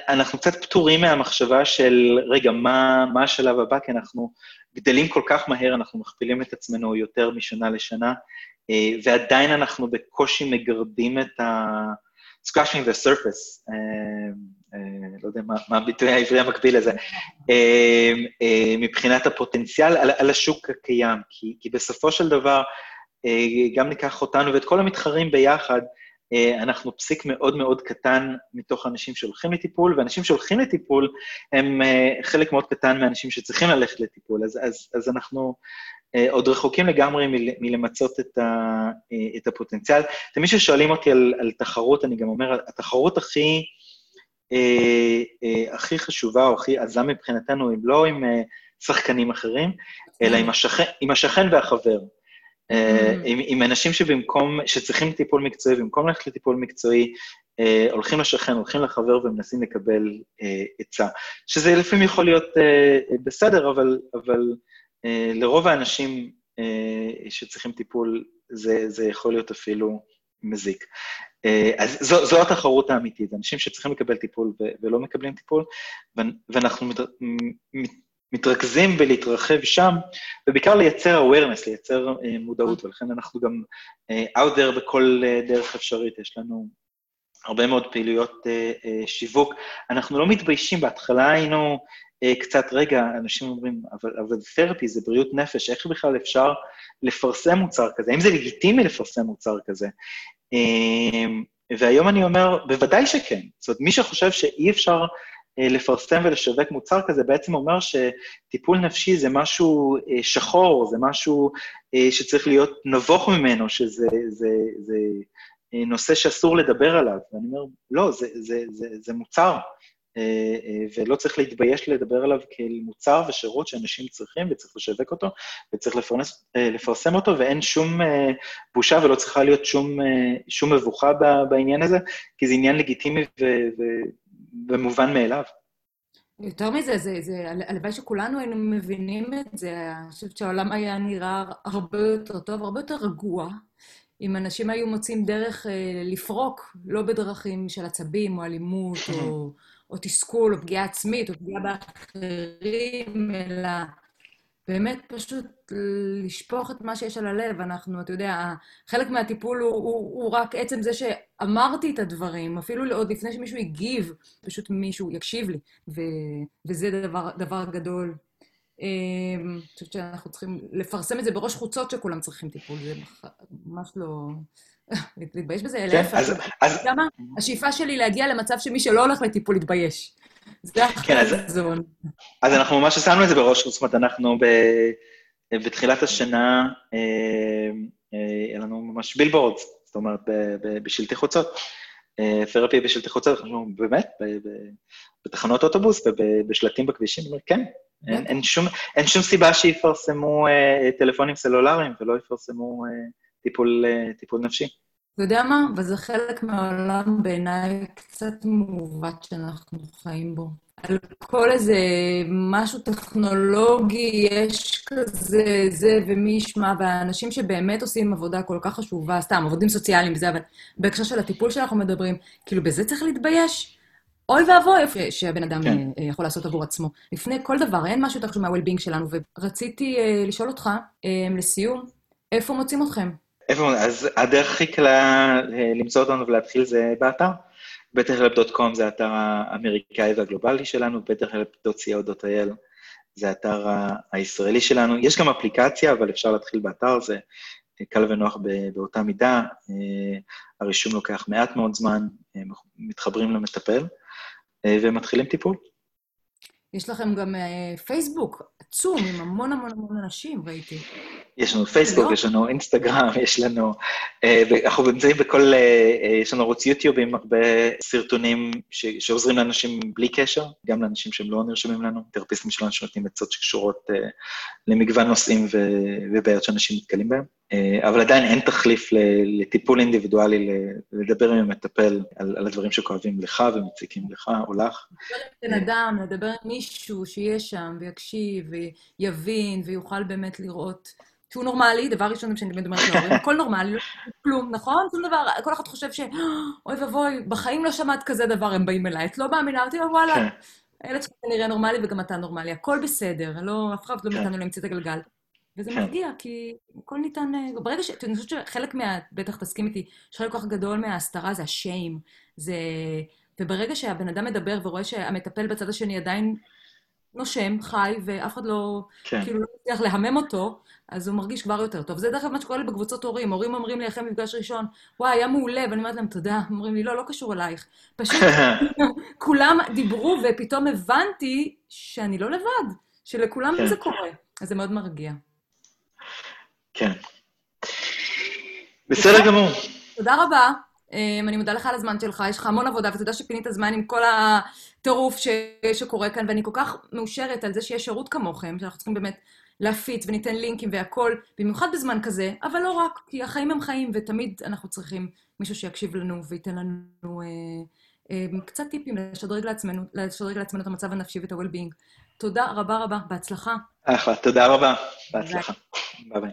אנחנו קצת פטורים מהמחשבה של, רגע, מה, מה השלב הבא? כי אנחנו גדלים כל כך מהר, אנחנו מכפילים את עצמנו יותר משנה לשנה, אה, ועדיין אנחנו בקושי מגרדים את ה... scratching the surface, לא יודע מה, מה הביטוי העברי המקביל לזה, מבחינת הפוטנציאל על, על השוק הקיים, כי, בסופו של דבר, גם ניקח אותנו ואת כל המתחרים ביחד, אה, אנחנו פסיק מאוד מאוד קטן מתוך אנשים שהולכים לטיפול, ואנשים שהולכים לטיפול הם אה, חלק מאוד קטן מהאנשים שצריכים ללכת לטיפול, אז, אז, אז אנחנו אה, עוד רחוקים לגמרי מלמצות את, ה, את הפוטנציאל. תמיד כששואלים אותי על, על תחרות, אני גם אומר, התחרות הכי, הכי חשובה או הכי עזה מבחינתנו, היא לא עם שחקנים אחרים, אלא עם השכן, עם השכן והחבר. אה, עם, עם אנשים שבמקום, שצריכים טיפול מקצועי, במקום ללכת לטיפול מקצועי, אה, הולכים לשכן, הולכים לחבר ומנסים לקבל אה, עצה. שזה לפעמים יכול להיות אה, בסדר, אבל, אבל אה, לרוב האנשים אה, שצריכים טיפול, זה, זה יכול להיות אפילו מזיק. אה, אז זו, זו התחרות האמיתית, אנשים שצריכים לקבל טיפול ולא מקבלים טיפול, ואנחנו מתרכזים בלהתרחב שם, ובעיקר לייצר awareness, לייצר uh, מודעות, ולכן אנחנו גם uh, out there בכל uh, דרך אפשרית. יש לנו הרבה מאוד פעילויות שיווק. אנחנו לא מתביישים, בהתחלה היינו קצת, רגע, אנשים אומרים, אבל, אבל תרפי זה בריאות נפש, איך בכלל אפשר לפרסם מוצר כזה? האם זה לגיטימי לפרסם מוצר כזה? והיום אני אומר, בוודאי שכן. זאת אומרת, מי שחושב שאי אפשר לפרסם ולשווק מוצר כזה, בעצם אומר שטיפול נפשי זה משהו אה, שחור, זה משהו אה, שצריך להיות נבוך ממנו, שזה זה, זה נושא שאסור לדבר עליו. ואני אומר, לא, זה, זה, זה, זה מוצר, ולא צריך להתבייש לדבר עליו כאל מוצר ושירות שאנשים צריכים, וצריך לשווק אותו, וצריך לפרנס, לפרסם אותו, ואין שום בושה ולא צריכה להיות שום, שום מבוכה בעניין הזה, כי זה עניין לגיטימי ו... ומובן מאליו. יותר מזה, זה, זה, הלוואי שכולנו היינו מבינים את זה. אני חושבת שהעולם היה נראה הרבה יותר טוב, הרבה יותר רגוע, אם אנשים היו מוצאים דרך אה, לפרוק, לא בדרכים של עצבים או אלימות או, או תסכול או פגיעה עצמית או פגיעה באחרים, אלא באמת פשוט לשפוך את מה שיש על הלב. אנחנו, אתה יודע, חלק מהטיפול הוא, הוא, הוא רק עצם זה שאמרתי את הדברים, אפילו עוד לפני שמישהו הגיב, פשוט מישהו יקשיב לי, ו, וזה דבר, דבר גדול. אמ, אני חושבת שאנחנו צריכים לפרסם את זה בראש חוצות שכולם צריכים טיפול, זה ממש לא... להתבייש בזה, כן, להפך. אז... למה? השאיפה שלי להגיע למצב שמי שלא הולך לטיפול יתבייש. זה כן, החזון. אז אנחנו ממש שמנו את זה בראש, זאת אומרת, אנחנו בתחילת השנה, היה אה, אה, לנו ממש בילבורד, זאת אומרת, בשלטי חוצות. תרפי אה, בשלטי חוצות, אנחנו באמת, בתחנות אוטובוס ובשלטים בכבישים, כן, אין, אין, שום, אין שום סיבה שיפרסמו טלפונים סלולריים ולא יפרסמו טיפול, טיפול נפשי. אתה יודע מה? וזה חלק מהעולם בעיניי קצת מעוות שאנחנו חיים בו. על כל איזה משהו טכנולוגי, יש כזה, זה ומי ישמע, והאנשים שבאמת עושים עבודה כל כך חשובה, סתם, עובדים סוציאליים וזה, אבל בהקשר של הטיפול שאנחנו מדברים, כאילו, בזה צריך להתבייש. אוי ואבוי איפה שהבן אדם כן. אה, יכול לעשות עבור עצמו. לפני כל דבר, אין משהו יותר חשוב מה-well-being שלנו. ורציתי uh, לשאול אותך, uh, לסיום, איפה מוצאים אתכם? איפה, אז הדרך הכי קלה אה, למצוא אותנו ולהתחיל זה באתר. betterhelp.com זה האתר האמריקאי והגלובלי שלנו, betterhelp.co.il זה האתר הישראלי שלנו. יש גם אפליקציה, אבל אפשר להתחיל באתר, זה קל ונוח באותה מידה. אה, הרישום לוקח מעט מאוד זמן, אה, מתחברים למטפל ומתחילים טיפול. יש לכם גם פייסבוק עצום עם המון המון המון אנשים, ראיתי. יש לנו פייסבוק, לא? יש לנו אינסטגרם, יש לנו... אה, אנחנו נמצאים בכל... אה, אה, יש לנו ערוץ יוטיוב עם הרבה סרטונים ש, שעוזרים לאנשים בלי קשר, גם לאנשים שהם לא נרשמים לנו, תרפיסטים שלנו שנותנים עצות שקשורות למגוון נושאים ובעיות שאנשים נתקלים בהם. אבל עדיין אין תחליף לטיפול אינדיבידואלי, לדבר עם המטפל על, על הדברים שכואבים לך ומציקים לך או לך. לדבר עם בן אדם, לדבר עם מישהו שיהיה שם ויקשיב ויבין ויוכל באמת לראות. שהוא נורמלי, דבר ראשון שאני תמיד אומרת להורים, הכל נורמלי, לא כלום, נכון? שום דבר, כל אחד חושב ש... אוי ואבוי, בחיים לא שמעת כזה דבר, הם באים אליי. את לא מאמינה, אמרתי לו, וואלה, כן. הילד שלך נראה נורמלי וגם אתה נורמלי, הכל בסדר, לא, אף אחד לא כן. נתנו להמציא את הגלגל. וזה כן. מרגיע, כי הכל ניתן... אה, ברגע ש... אני חושבת שחלק מה... בטח תסכים איתי, שחלק כל כך גדול מההסתרה זה השיים. זה... וברגע שהבן אדם מדבר ורואה שהמטפל בצד השני עדיין נושם, חי, ואף אחד לא, כן. כאילו, לא מצליח להמם אותו, אז הוא מרגיש כבר יותר טוב. זה דרך אגב מה שקורה לי בקבוצות הורים. הורים אומרים לי אחרי מפגש ראשון, וואי, היה מעולה, ואני אומרת להם, תודה. אומרים לי, לא, לא קשור אלייך. פשוט כולם דיברו, ופתאום הבנתי שאני לא לבד, שלכולם כן. זה קורה. אז זה מאוד מרגיע. כן. בסדר גמור. תודה רבה. Um, אני מודה לך על הזמן שלך, יש לך המון עבודה, ואתה יודע שפינית זמן עם כל הטירוף ש... שקורה כאן, ואני כל כך מאושרת על זה שיש שירות כמוכם, שאנחנו צריכים באמת להפיץ וניתן לינקים והכול, במיוחד בזמן כזה, אבל לא רק, כי החיים הם חיים, ותמיד אנחנו צריכים מישהו שיקשיב לנו וייתן לנו אה, אה, קצת טיפים לשדרג לעצמנו, לשדרג לעצמנו את המצב הנפשי ואת ה-well-being. תודה רבה רבה, בהצלחה. אחלה, תודה רבה, בהצלחה. ביי ביי.